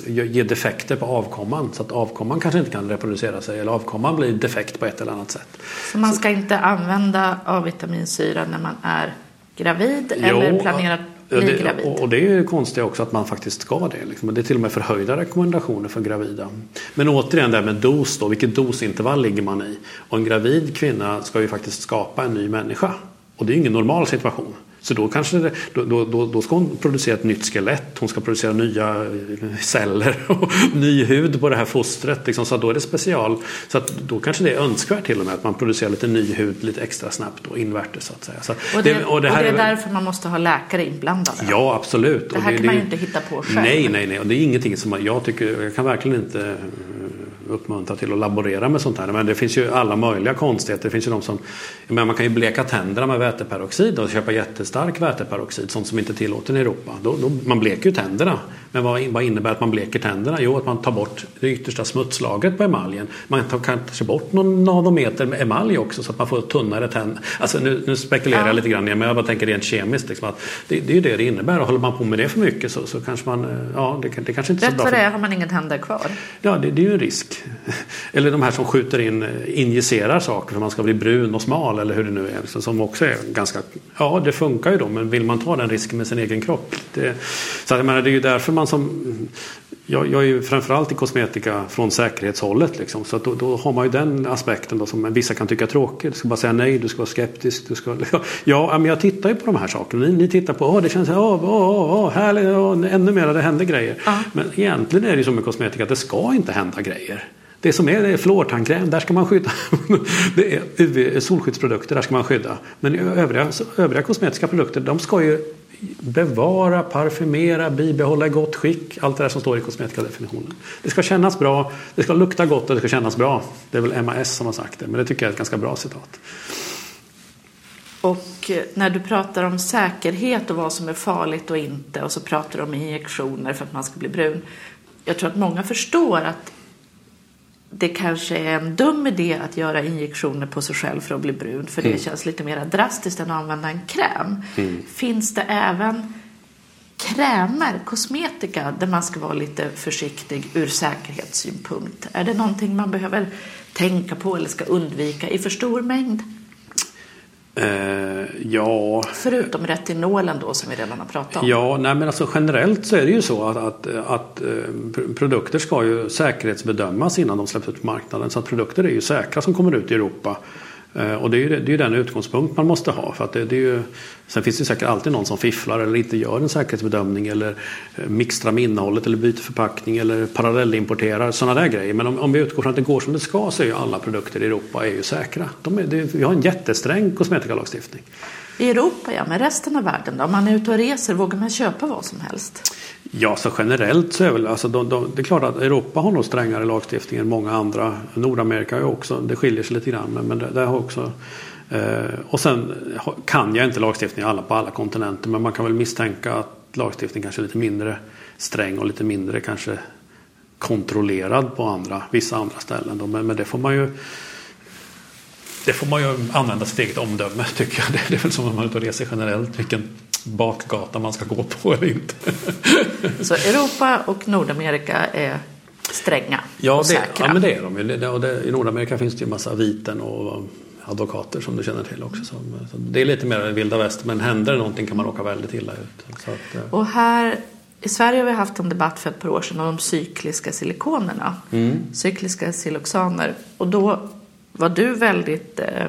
S4: ge defekter på avkomman. Så att avkomman kanske inte kan reproducera sig. Eller avkomman blir defekt på ett eller annat sätt.
S2: Så man ska så. inte använda A-vitaminsyra när man är gravid jo, eller planerar bli gravid.
S4: Och det är ju konstigt också att man faktiskt ska det. Liksom. Det är till och med förhöjda rekommendationer för gravida. Men återigen det här med dos då. Vilket dosintervall ligger man i? Och en gravid kvinna ska ju faktiskt skapa en ny människa. Och det är ju ingen normal situation. Så då, kanske det, då, då, då, ska hon producera ett nytt skelett, hon ska producera nya celler *laughs* och ny hud på det här fostret. Liksom, så då är det special. Så då kanske det är önskvärt till och med att man producerar lite ny hud lite extra snabbt och invärtes så att säga. Så
S2: och, det, och, det, och det är därför man måste ha läkare inblandade?
S4: Ja, absolut.
S2: Det här
S4: det,
S2: kan man ju inte hitta på själv.
S4: Nej, nej, nej. Och det är ingenting som jag tycker, jag kan verkligen inte uppmuntra till att laborera med sånt här. Men det finns ju alla möjliga konstigheter. Det finns ju de som, men man kan ju bleka tänderna med väteperoxid och köpa jättestark väteperoxid, sånt som inte är tillåten i Europa. Då, då, man bleker ju tänderna. Men vad, vad innebär att man bleker tänderna? Jo, att man tar bort det yttersta smutslagret på emaljen. Man tar kanske bort någon nanometer med emalj också så att man får tunnare tänder. Alltså nu, nu spekulerar ja. jag lite grann, men jag bara tänker rent kemiskt. Liksom, att det, det är ju det det innebär. Och håller man på med det för mycket så, så kanske man, ja det, det kanske inte är så
S2: bra. Rätt för det har man inga tänder kvar.
S4: Ja, det, det är ju en risk. Eller de här som skjuter in, injicerar saker för man ska bli brun och smal eller hur det nu är. Som också är ganska, ja det funkar ju då men vill man ta den risken med sin egen kropp? Det, så jag menar, det är ju därför man som jag, jag är ju framförallt i kosmetika från säkerhetshållet. Liksom. Så då, då, har man ju den aspekten då, som vissa kan tycka är tråkig. Du ska bara säga nej, du ska vara skeptisk. Du ska, *laughs* ja, men jag tittar ju på de här sakerna. Ni, ni tittar på, åh det känns, åh, åh, åh, härligt, åh, ännu mer, det händer grejer. Ja. Men egentligen är det ju så med kosmetika att det ska inte hända grejer. Det som är, det är fluortandkräm, där ska man skydda. *laughs* det är UV, solskyddsprodukter, där ska man skydda. Men övriga, övriga kosmetiska produkter, de ska ju bevara, parfymera, bibehålla i gott skick. Allt det där som står i kosmetikadefinitionen. Det ska kännas bra, det ska lukta gott och det ska kännas bra. Det är väl MAS som har sagt det, men det tycker jag är ett ganska bra citat.
S2: Och eh, när du pratar om säkerhet och vad som är farligt och inte och så pratar du om injektioner för att man ska bli brun. Jag tror att många förstår att det kanske är en dum idé att göra injektioner på sig själv för att bli brun. För det mm. känns lite mer drastiskt än att använda en kräm. Mm. Finns det även krämer, kosmetika, där man ska vara lite försiktig ur säkerhetssynpunkt? Är det någonting man behöver tänka på eller ska undvika i för stor mängd?
S4: Eh, ja,
S2: Förutom retinolen då som vi redan har pratat om.
S4: Ja, nej men alltså generellt så är det ju så att, att, att eh, pr- produkter ska ju säkerhetsbedömas innan de släpps ut på marknaden. Så att produkter är ju säkra som kommer ut i Europa. Eh, och det är ju, det är den utgångspunkt man måste ha. För att det, det är ju, sen finns det säkert alltid någon som fifflar eller inte gör en säkerhetsbedömning eller eh, mixtrar med innehållet eller byter förpackning eller parallellimporterar. Sådana där grejer. Men om, om vi utgår från att det går som det ska så är ju alla produkter i Europa är ju säkra. De är, det, vi har en jättesträng kosmetikalagstiftning.
S2: I Europa ja, men resten av världen då? Om man är ute och reser, vågar man köpa vad som helst?
S4: Ja, så generellt så är väl, alltså de, de, det är klart att Europa har nog strängare lagstiftning än många andra. Nordamerika har ju också, det skiljer sig lite grann, men, men det, det har också eh, och sen kan jag inte lagstiftning alla på alla kontinenter, men man kan väl misstänka att lagstiftning kanske är lite mindre sträng och lite mindre kanske kontrollerad på andra, vissa andra ställen. Då. Men, men det får man ju det får man ju använda sitt eget omdöme tycker jag. Det, är väl som om man är ute och reser generellt. Vilken bakgata man ska gå på *laughs* eller inte.
S2: Så Europa och Nordamerika är stränga
S4: Ja,
S2: och
S4: det,
S2: säkra.
S4: ja men det är de ju. Det, det, I Nordamerika finns det ju en massa viten och advokater som du känner till också. Så, så det är lite mer vilda väst. Men händer det någonting kan man råka väldigt illa ut. Att, eh,
S2: Och här i Sverige har vi haft en debatt för ett par år sedan om de cykliska silikonerna.
S4: Mm.
S2: Cykliska siloxaner. Och då var du väldigt eh,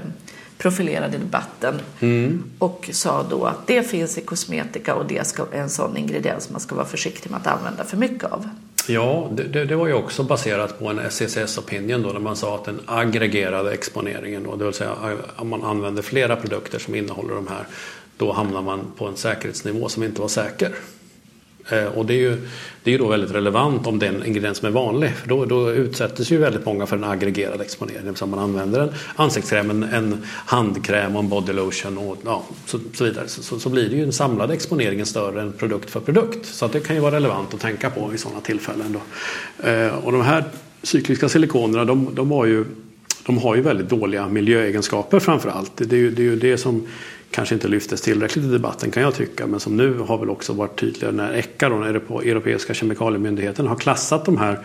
S2: profilerad i debatten
S4: Mm.
S2: och sa då att det finns i kosmetika och det ska, är en sån ingrediens man ska vara försiktig med att använda för mycket av.
S4: Ja, det, det, var ju också baserat på en SCCS opinion då när man sa att den aggregerade exponeringen då, det vill säga om man använder flera produkter som innehåller de här då hamnar man på en säkerhetsnivå som inte var säker. Eh, och det är, ju, det är ju då väldigt relevant om den ingrediens som är vanlig. För då, då utsätts ju väldigt många för en aggregerad exponering. Det vill säga man använder en ansiktskräm, en, en handkräm och en bodylotion och ja, så, så vidare. Så, så, så blir det ju den samlade exponeringen större än produkt för produkt. Så att det kan ju vara relevant att tänka på vid sådana tillfällen. Då. Eh, och de här cykliska silikonerna de, de har ju de har ju väldigt dåliga miljöegenskaper framför allt. Det är ju det, är ju det som kanske inte lyftes tillräckligt i debatten kan jag tycka. Men som nu har väl också varit tydligare när ECHA, då, den Europeiska kemikaliemyndigheten, har klassat de här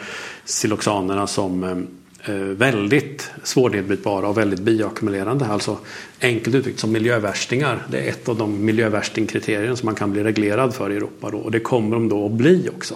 S4: siloxanerna som eh, eh, väldigt svårnedbrytbara och väldigt bioackumulerande. Alltså enkelt uttryckt som miljövärstingar. Det är ett av de miljövärstingkriterier som man kan bli reglerad för i Europa. Då. Och det kommer de då att bli också.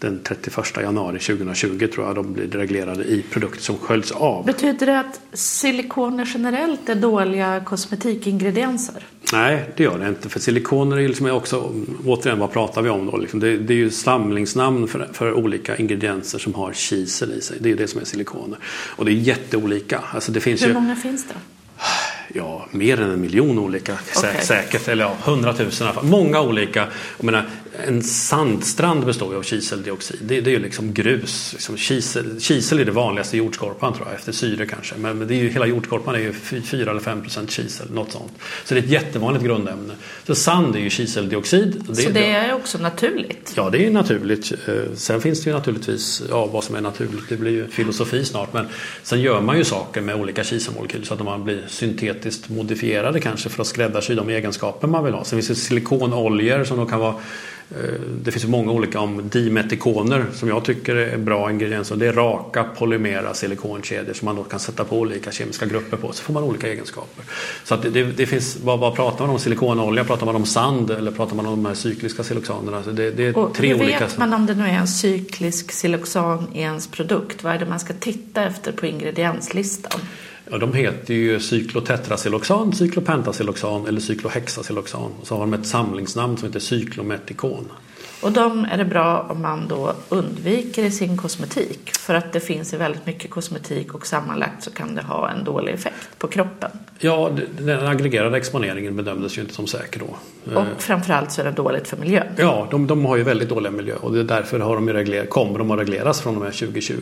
S4: Den 31 januari 2020 tror jag de blir reglerade i produkter som sköljs av.
S2: Betyder det att silikoner generellt är dåliga kosmetikingredienser?
S4: Nej, det gör det inte. För silikoner är liksom också, återigen vad pratar vi om då? Liksom det, det är ju samlingsnamn för, för olika ingredienser som har kisel i sig. Det är det som är silikoner. Och det är jätteolika. Alltså det finns
S2: Hur
S4: ju
S2: många finns det?
S4: ja, mer än en miljon olika
S2: Okej.
S4: säkert. Eller ja, hundratusen i alla fall. Många olika. Jag menar, en sandstrand består ju av kiseldioxid. Det, det är ju liksom grus. Liksom kisel, kisel är det vanligaste i jordskorpan tror jag, efter syre kanske. Men, men det är ju, hela jordskorpan är ju 4 eller 5 procent kisel, något sånt. Så det är ett jättevanligt grundämne. Så sand är ju kiseldioxid. och
S2: Så det är också naturligt?
S4: Ja, det är naturligt. Eh, Sen finns det ju naturligtvis, ja, vad som är naturligt, det blir ju filosofi snart. Men sen gör man ju saker med olika kiselmolekyler så att man blir syntetiskt modifierade kanske för att skräddarsy de egenskaper man vill ha. Sen finns det silikonoljor som då kan vara det finns många olika om dimetikoner som jag tycker är bra ingredienser. Det är raka polymera silikonkedjor som man då kan sätta på olika kemiska grupper på. Så får man olika egenskaper. Så att det, det, finns, vad, vad pratar man om? Silikonolja? Pratar man om sand? Eller pratar man om de här cykliska siloxanerna? Det, det är
S2: Och
S4: tre
S2: hur
S4: olika.
S2: vet man om det nu är en cyklisk siloxan i ens produkt? Vad är det man ska titta efter på ingredienslistan?
S4: Ja, de heter ju cyklotetrasiloxan, cyklopentasiloxan eller cyklohexasiloxan. Och så har de ett samlingsnamn som heter cyklometikon.
S2: Och de är det bra om man då undviker i sin kosmetik. För att det finns i väldigt mycket kosmetik och sammanlagt så kan det ha en dålig effekt på kroppen.
S4: Ja, den aggregerade exponeringen bedömdes ju inte som säker då.
S2: Och framförallt så är det dåligt för miljön.
S4: Ja, de, de har ju väldigt dåliga miljö och det är därför har de regler, kommer de att regleras från och med 2020.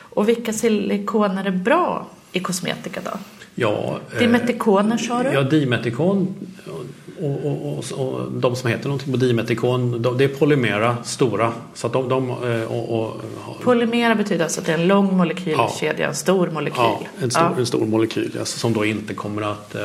S2: Och vilka silikoner är bra i kosmetika då?
S4: Ja, eh,
S2: Dimetikoner sa du?
S4: Ja, dimetikon och, och, och, och de som heter någonting på dimetikon, de, det är polymera, stora. Så att de, de eh,
S2: Polymera betyder alltså att det är en lång molekylkedja, en stor molekyl.
S4: Ja, en stor,
S2: Ja.
S4: en stor molekyl alltså, som då inte kommer att eh,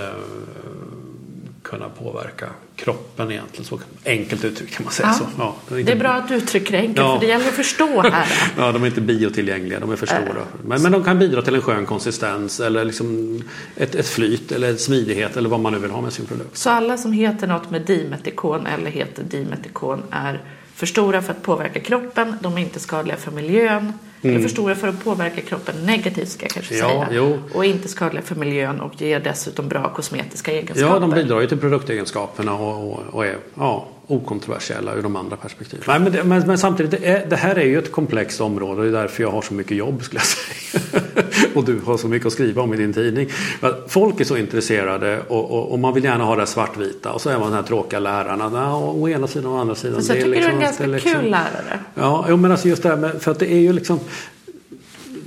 S4: kunna påverka kroppen egentligen. Så enkelt uttryckt kan man säga
S2: Ja.
S4: så. Ja, är
S2: Det
S4: inte-
S2: är bra att du uttrycker det enkelt,
S4: Ja.
S2: för det gäller att förstå här. *laughs*
S4: Ja, de är inte biotillgängliga, de är för stora. Men, men de kan bidra till en skön konsistens eller liksom ett, ett flyt eller smidighet eller vad man nu vill ha med sin produkt.
S2: Så alla som heter något med dimetikon eller heter dimetikon är för stora för att påverka kroppen, de är inte skadliga för miljön. Eller för stora för att påverka kroppen negativt ska jag kanske
S4: Mm. Ja,
S2: säga.
S4: jo.
S2: Och inte skadliga för miljön och ger dessutom bra kosmetiska egenskaper.
S4: Ja, de bidrar ju till produktegenskaperna och, och, och är ja, okontroversiella ur de andra perspektiven. Nej, men, det, men, men samtidigt, det, är, det här är ju ett komplext område och det är därför jag har så mycket jobb skulle jag *laughs* säga. och du har så mycket att skriva om i din tidning. Men folk är så intresserade och, och, och man vill gärna ha det svartvita och så är man den här tråkiga Ja, å ena sidan och å andra sidan.
S2: Fast jag
S4: är
S2: tycker du är en
S4: liksom-
S2: ganska
S4: är liksom-
S2: kul lärare.
S4: Ja, jo, men alltså just det här med, för att det är ju liksom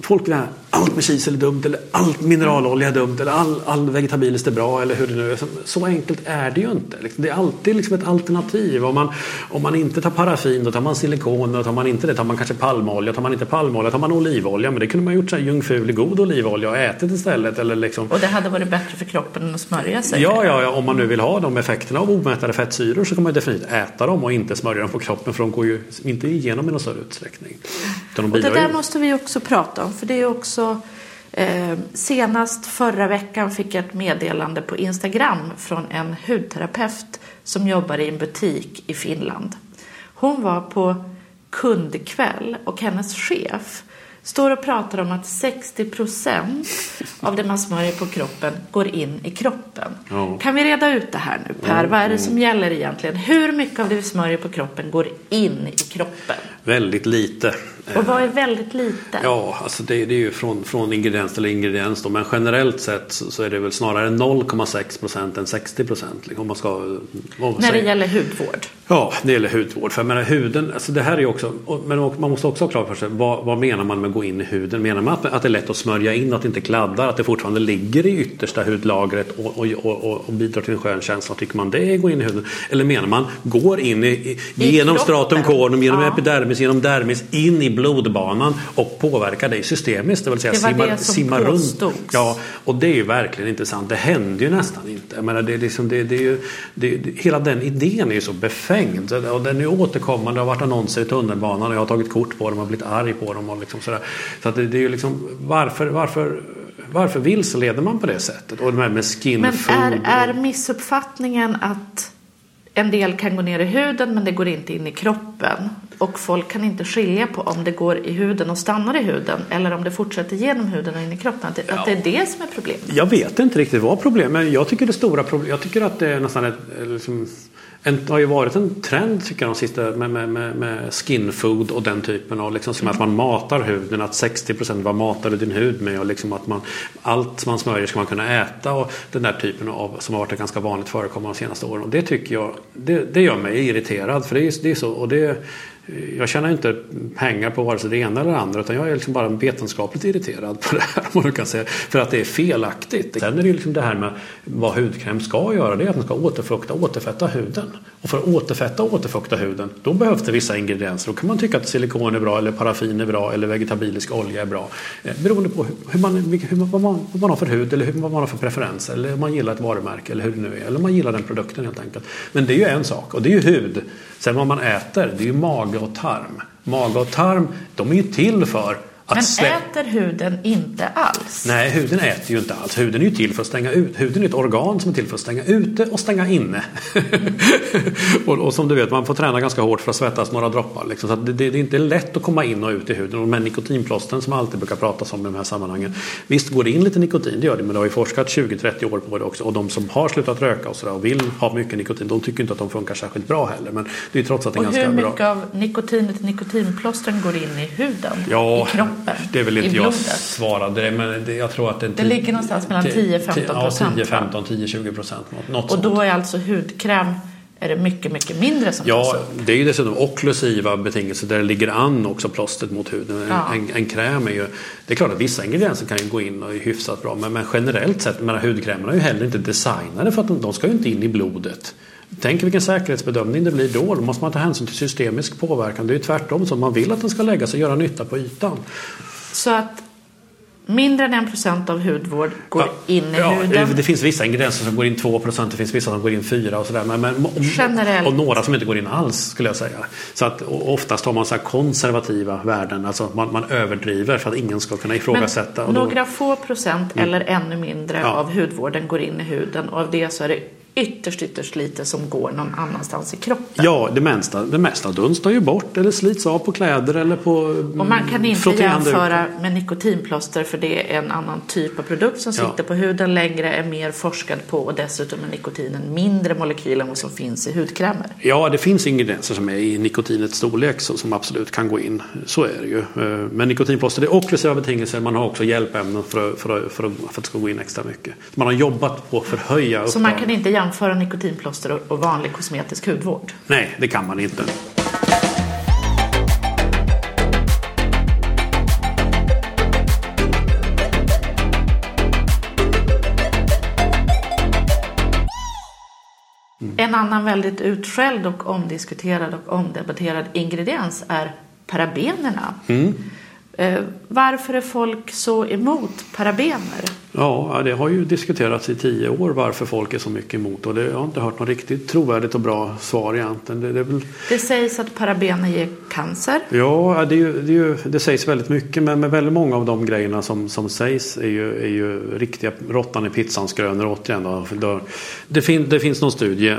S4: Folk vill ha allt med kisel är dumt eller allt mineralolja är dumt eller all, all vegetabiliskt är bra eller hur det nu är. Så, enkelt är det ju inte. Liksom, Det är alltid liksom ett alternativ. Om man, om man inte tar paraffin då tar man silikon och tar man inte det tar man kanske palmolja. Tar man inte palmolja tar man olivolja. Men det kunde man gjort så här jungfrulig god olivolja och ätit istället. Eller liksom,
S2: Och det hade varit bättre för kroppen än att smörja sig.
S4: Ja, ja, ja, om man nu vill ha de effekterna av omättade fettsyror så kan man definitivt äta dem och inte smörja dem på kroppen för de går ju inte igenom i någon större utsträckning. De
S2: Och det
S4: bidrar ju-
S2: där måste vi också prata om, för det är också eh, senast förra veckan fick jag ett meddelande på Instagram från en hudterapeut som jobbar i en butik i Finland. Hon var på kundkväll och hennes chef står och pratar om att 60 procent av det man smörjer på kroppen går in i kroppen.
S4: Ja.
S2: Kan vi reda ut det här nu Per? Vad är det som gäller egentligen? Hur mycket av det vi smörjer på kroppen går in i kroppen?
S4: Väldigt lite.
S2: Och vad är väldigt lite?
S4: Ja, alltså det, det är ju från, från ingrediens till ingrediens då. Men generellt sett så, så är det väl snarare 0,6 procent än 60 procent. Om man ska... Om man
S2: När det gäller hudvård.
S4: Ja, det gäller hudvård. För jag menar, huden, alltså det här är också, men man måste också ha klart för sig vad, vad menar man med att gå in i huden? Menar man att, att det är lätt att smörja in, att det inte kladdar, att det fortfarande ligger i yttersta hudlagret och, och, och, och, bidrar till en skön känsla? Tycker man det är gå in i huden? Eller menar man går in i, i, genom
S2: kroppen.
S4: stratum corneum, genom
S2: Ja.
S4: epidermis, genom dermis, in i blodbanan och påverkar dig systemiskt. Det vill säga
S2: Det var
S4: simma,
S2: det som
S4: simma runt.
S2: påstods.
S4: Ja, och det är ju verkligen intressant. Det händer ju nästan inte. Jag menar, det är liksom, det, det är ju, det, det, hela den idén är ju så befängd. Och den är återkommande. Det har varit annonser i tunnelbanan och jag har tagit kort på dem och blivit arg på dem. Och liksom sådär. Så att det, det är ju liksom, varför, varför, varför vilseleder man på det sättet? Och det här med skin
S2: Men är, är missuppfattningen att en del kan gå ner i huden men det går inte in i kroppen? Och folk kan inte skilja på om det går i huden och stannar i huden eller om det fortsätter genom huden och in i kroppen. Att det, att det är det som är problemet.
S4: Jag vet inte riktigt vad problemet men jag tycker det stora problemet, jag tycker att det är nästan ett, liksom, en, det har ju varit en trend tycker jag de sista med, med, med, med skin food och den typen av liksom, som att man matar huden, att 60% vad matar du din hud med? Och liksom att man allt man smörjer ska man kunna äta och den där typen av som har varit ganska vanligt förekommande de senaste åren. Och det tycker jag, det, det gör mig irriterad för det är, det är så och det jag tjänar inte pengar på vare sig det ena eller det andra utan jag är liksom bara vetenskapligt irriterad på det här. man kan säga, för att det är felaktigt. Sen är det ju liksom det här med vad hudkräm ska göra. Det är att den ska återfukta och återfetta huden. Och för att återfetta och återfukta huden då behövs det vissa ingredienser. Då kan man tycka att silikon är bra eller paraffin är bra eller vegetabilisk olja är bra. Eh, beroende på hur man, hur man, vad, man, vad man har för hud eller hur, vad man har för preferenser. Eller om man gillar ett varumärke eller hur det nu är. Eller om man gillar den produkten helt enkelt. Men det är ju en sak och det är ju hud. Sen vad man äter det är ju mage och tarm. Mage och tarm de är ju till för
S2: men äter huden inte alls?
S4: Nej, huden äter ju inte alls. Huden är ju till för att stänga ut. Huden är ett organ som är till för att stänga ute och stänga inne. *laughs* och, och som du vet, man får träna ganska hårt för att svettas några droppar. Liksom. Så det, det, det är inte lätt att komma in och ut i huden. Och de här nikotinplåstren som alltid brukar prata om i de här sammanhangen. Visst går det in lite nikotin, det gör det. Men det har ju forskat 20-30 år på det också. Och de som har slutat röka och, sådär, och vill ha mycket nikotin, de tycker inte att de funkar särskilt bra heller. Men det är trots att det är
S2: Och
S4: ganska
S2: hur
S4: bra.
S2: mycket av nikotinet i nikotinplåstren går in i huden?
S4: Ja,
S2: I kroppen?
S4: Det är väl inte jag svarade det, men det, jag tror att det,
S2: Det ligger någonstans mellan 10-15
S4: Ja,
S2: procent,
S4: 10,
S2: va?
S4: 15, 10, 20 procent. Något,
S2: Och
S4: sånt.
S2: då är alltså hudkräm är det mycket, mycket mindre som
S4: Ja, det är ju dessutom okklusiva betingelser där det ligger an också plåstret mot huden. En,
S2: Ja.
S4: en, en kräm är ju, det är klart att vissa ingredienser kan ju gå in och är hyfsat bra men, men generellt sett, men hudkrämerna är ju heller inte designade för att de, de ska ju inte in i blodet. Tänk vilken säkerhetsbedömning det blir då. Då måste man ta hänsyn till systemisk påverkan. Det är ju tvärtom så man vill att den ska lägga sig och göra nytta på ytan.
S2: Så att mindre än en procent av hudvård går
S4: Ja,
S2: in i
S4: ja,
S2: huden.
S4: Det, finns vissa ingredienser som går in 2% det finns vissa som går in 4 och sådär. Men, men,
S2: Generellt.
S4: Och några som inte går in alls skulle jag säga. Så att oftast har man så konservativa värden. Alltså man, man överdriver för att ingen ska kunna ifrågasätta.
S2: Men
S4: och då, Mm.
S2: några få procent eller ännu mindre
S4: Ja.
S2: av hudvården går in i huden och av det så är det ytterst, ytterst lite som går någon annanstans i kroppen.
S4: ja, det mesta, det mesta dunstar ju bort eller slits av på kläder eller på
S2: Och man kan inte jämföra med nikotinplåster för det är en annan typ av produkt som
S4: Ja.
S2: sitter på huden längre, är mer forskad på och dessutom är nikotinen mindre molekyl än vad som finns i hudkrämer.
S4: Ja, det finns ingredienser som är i nikotinets storlek så, som absolut kan gå in. Så är det ju. Eh, Men nikotinplåster det är okklusiva betingelser. Man har också hjälpämnen för, att- för, för, för att det ska gå in extra mycket. Man har jobbat på att förhöja
S2: Så man kan inte jämföra nikotinplåster och- vanlig kosmetisk hudvård.
S4: Nej, det kan man inte.
S2: En annan väldigt utskälld och omdiskuterad och omdebatterad ingrediens är parabenerna. Eh, varför är folk så emot parabener?
S4: Ja, det har ju diskuterats i tio år varför folk är så mycket emot och det, jag har inte hört något riktigt trovärdigt och bra svar egentligen. Det, det väl
S2: Det sägs att parabener ger cancer.
S4: Ja, det, är det, är det sägs väldigt mycket men med väldigt många av de grejerna som, som sägs är ju, är ju riktiga råttan i pizzans gröna återigen. Då, det, fin, det finns någon studie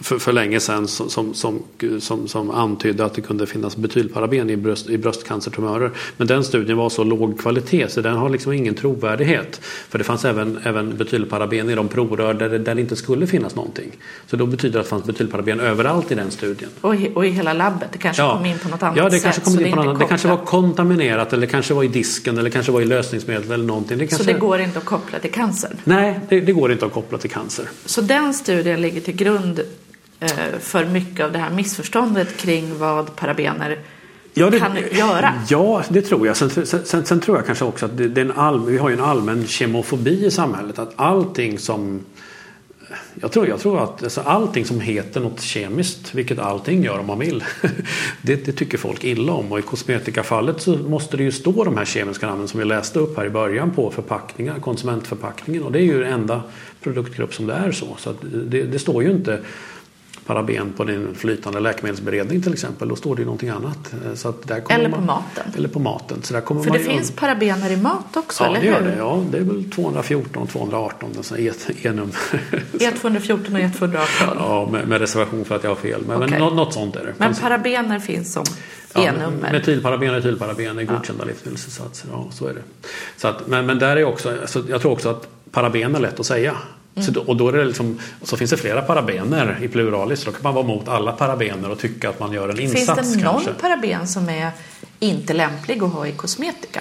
S4: för, för länge sedan som, som, som, som, som antydde att det kunde finnas betylparaben i, bröst, i bröstcancertumörer. Men den studien var så låg kvalitet så den har liksom ingen trovärdighet. För det fanns även, även betylparaben i de provrör där det, där det inte skulle finnas någonting. Så då betyder det att det fanns betylparaben överallt i den studien.
S2: Och i, och i hela labbet. Det kanske kom in på något annat
S4: ja, det
S2: sätt.
S4: kanske kom in på något annat. Det kanske var kontaminerat eller kanske var i disken eller kanske var i lösningsmedel eller någonting. Det kanske...
S2: Så det går inte att koppla till cancer.
S4: Nej, det, det går inte att koppla till cancer.
S2: Så den studien ligger till grund för mycket av det här missförståndet kring vad parabener
S4: Ja, det,
S2: kan göra.
S4: Ja, det tror jag. Sen, sen, sen, tror jag kanske också att det, det är en all, vi har ju en allmän kemofobi i samhället. Att allting som jag tror, jag tror att alltså, allting som heter något kemiskt, vilket allting gör om man vill, *laughs* det, det tycker folk illa om. Och i kosmetikafallet så måste det ju stå de här kemiska namnen som vi läste upp här i början på förpackningar, konsumentförpackningen. Och det är ju den enda produktgrupp som det är så. Så det, det står ju inte paraben på din flytande läkemedelsberedning till exempel. Då står det ju någonting annat. Så att där
S2: Eller
S4: man,
S2: på maten.
S4: Eller på maten. Så där kommer
S2: För
S4: man
S2: det finns parabener i mat också,
S4: Ja,
S2: eller
S4: det gör
S2: hur?
S4: det. Ja, det är väl 214 218 alltså E- *laughs* E-nummer.
S2: E214 och E218.
S4: ja, med, med reservation för att jag har fel. Men,
S2: Okej.
S4: men något, något sånt är det.
S2: Men parabener finns som
S4: Ja,
S2: E-nummer.
S4: Metylparaben och etylparaben är godkända livsmedelstillsatser. Ja, så är det. Så att, men, men där är också, alltså, jag tror också att paraben är lätt att säga.
S2: Mm.
S4: Så, och då är det liksom, så finns det flera parabener i pluralis. Så då kan man vara mot alla parabener och tycka att man gör en
S2: Finns
S4: insats
S2: det någon
S4: kanske.
S2: paraben som är inte lämplig att ha i kosmetika?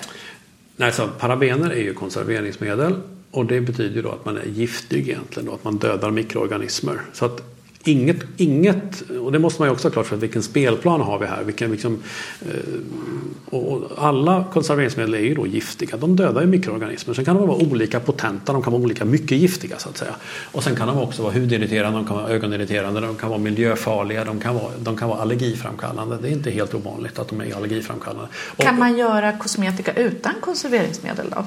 S4: Nej, så parabener är ju konserveringsmedel och det betyder ju då att man är giftig egentligen då, att man dödar mikroorganismer. Så att inget, inget och det måste man ju också ha klart för vilken spelplan har vi här? Vilken, liksom, eh, och alla konserveringsmedel är ju då giftiga, de dödar ju mikroorganismer. Sen kan de vara olika potenta, de kan vara olika mycket giftiga så att säga. Och sen kan de också vara hudirriterande, de kan vara ögonirriterande, de kan vara miljöfarliga, de kan vara, de kan vara allergiframkallande. Det är inte helt ovanligt att de är allergiframkallande. Och-
S2: Kan man göra kosmetika utan konserveringsmedel då?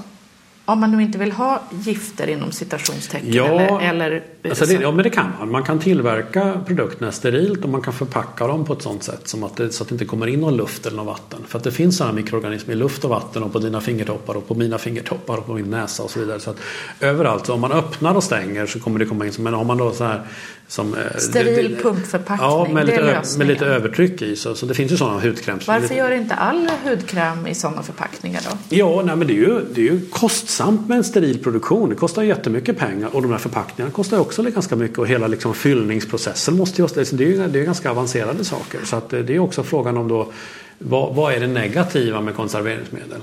S2: Om man nu inte vill ha gifter inom citationstecken
S4: Ja,
S2: eller, eller
S4: Alltså det, ja, men det kan man. Man kan tillverka produkterna sterilt och man kan förpacka dem på ett sådant sätt som att det, så att det inte kommer in någon luft eller någon vatten. För att det finns sådana mikroorganismer i luft och vatten och på dina fingertoppar och på mina fingertoppar och på min näsa och så vidare. Så att överallt, så om man öppnar och stänger så kommer det komma in. Men har man då så här som... eh,
S2: Steril
S4: det- det-
S2: pumpförpackning,
S4: Ja, med lite, ö- med lite övertryck i. Så, så det finns ju sådana hudkräms.
S2: Varför
S4: lite-
S2: gör inte all hudkräm i sådana förpackningar då?
S4: Ja, nej, men det är, ju, det är ju kostsamt med en steril produktion. Det kostar jättemycket pengar och de här förpackningarna kostar också ganska mycket och hela liksom fyllningsprocessen måste ju, det är ju det är ganska avancerade saker. Så att eh, det är också frågan om då vad, vad är det negativa med konserveringsmedel?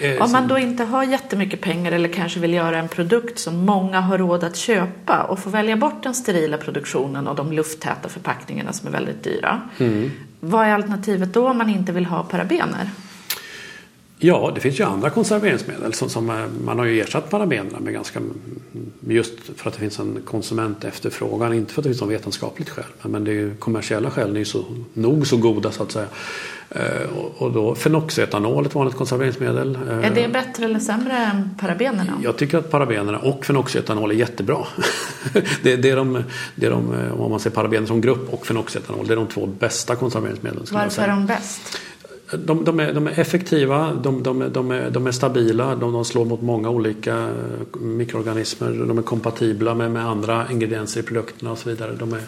S4: Eh,
S2: Om man då inte har jättemycket pengar eller kanske vill göra en produkt som många har råd att köpa och får välja bort den sterila produktionen och de lufttäta förpackningarna som är väldigt dyra.
S4: Mm.
S2: Vad är alternativet då om man inte vill ha parabener?
S4: Ja, det finns ju andra konserveringsmedel. Som, som, eh, man har ju ersatt parabenerna med ganska... Just för att det finns en konsumentefterfrågan. Inte för att det finns något vetenskapligt skäl. Men det är ju, kommersiella skäl är ju så, nog så goda så att säga. Eh, och, då fenoxetanol ett vanligt konserveringsmedel. Eh,
S2: Är det bättre eller sämre än parabenerna?
S4: Jag tycker att parabenerna och fenoxetanol är jättebra. *laughs* det, det, är de, det är de, om man ser parabener som grupp och fenoxetanol, det är de två bästa konserveringsmedlen.
S2: Varför är de bäst?
S4: De, de, är, de är effektiva, de, de, de, är, de är stabila, de, de slår mot många olika eh, mikroorganismer. De är kompatibla med, med andra ingredienser i produkterna och så vidare. De är,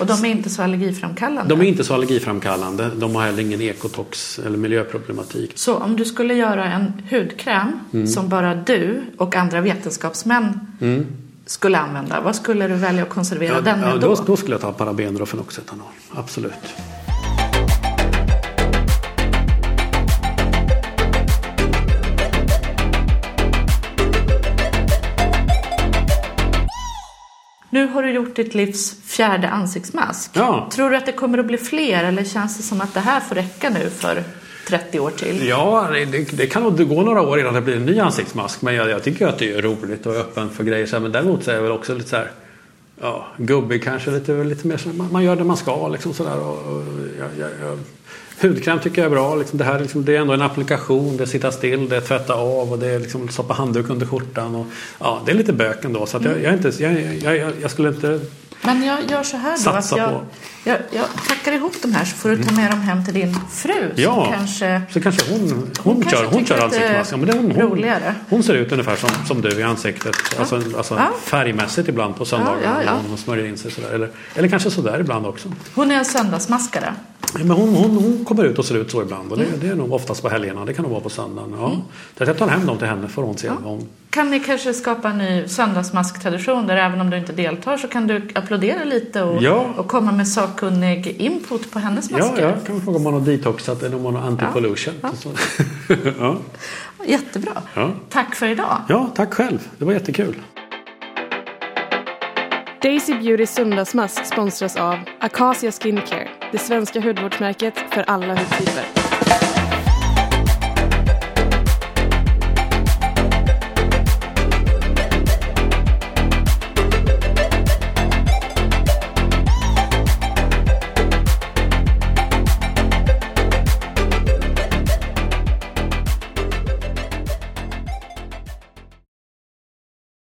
S2: Och de är inte så allergiframkallande?
S4: de är inte så allergiframkallande. De har heller ingen ekotox eller miljöproblematik.
S2: Så om du skulle göra en hudkräm
S4: Mm.
S2: som bara du och andra vetenskapsmän skulle använda, vad skulle du välja att konservera
S4: Ja,
S2: den med
S4: ja,
S2: då?
S4: då, då skulle jag ta parabener och fenoxetanol. Absolut.
S2: Nu har du gjort ditt livs fjärde ansiktsmask.
S4: Ja.
S2: Tror du att det kommer att bli fler eller känns det som att det här får räcka nu för 30 år till?
S4: Ja, det, det kan nog gå några år innan det blir en ny ansiktsmask. Men jag, jag tycker att det är roligt och öppen för grejer. Så här, Men däremot så är jag väl också lite så här ja, gubbig kanske. Lite, lite mer så man, man gör det man ska liksom sådär. Och, och, jag, jag, hudkräm tycker jag är bra. Liksom det, här, liksom, det är ändå en applikation. Det är sitta still, det är tvätta av och det är liksom stoppa handduk under skjortan. Och, ja, det är lite bök ändå. Så jag, jag, är inte, jag, jag, skulle inte...
S2: Men jag gör så här då att jag, jag, jag packar ihop de här så får du ta med dem hem till din fru
S4: Ja,
S2: kanske
S4: så kanske hon, hon,
S2: Hon kanske
S4: kör, hon kör
S2: är
S4: ansiktsmask. Ja, men det, hon, hon,
S2: roligare.
S4: hon ser ut ungefär som, som du i ansiktet. Alltså, alltså
S2: Ja.
S4: färgmässigt ibland på söndagar.
S2: Ja, ja, ja.
S4: när Hon smörjer in sig sådär. Eller, eller kanske sådär ibland också.
S2: Hon är en söndagsmaskare.
S4: Men hon, hon, hon kommer ut och ser ut så ibland. Och det,
S2: Mm.
S4: det är nog oftast på helgerna. Det kan nog vara på söndagen. Ja. Att jag tar hem dem till henne får hon se. vad Hon,
S2: Kan ni kanske skapa en ny söndagsmasktradition där även om du inte deltar så kan du applådera lite och,
S4: Ja.
S2: och komma med sakkunnig input på hennes
S4: ja,
S2: masker?
S4: jag kan fråga om hon har detoxat eller om hon har anti-pollution.
S2: Ja.
S4: Så- *laughs* ja.
S2: Jättebra.
S4: Ja.
S2: Tack för idag.
S4: ja, tack själv. Det var jättekul.
S1: Daisy Beauty söndagsmask sponsras av Acacia Skincare, det svenska hudvårdsmärket för alla hudtyper.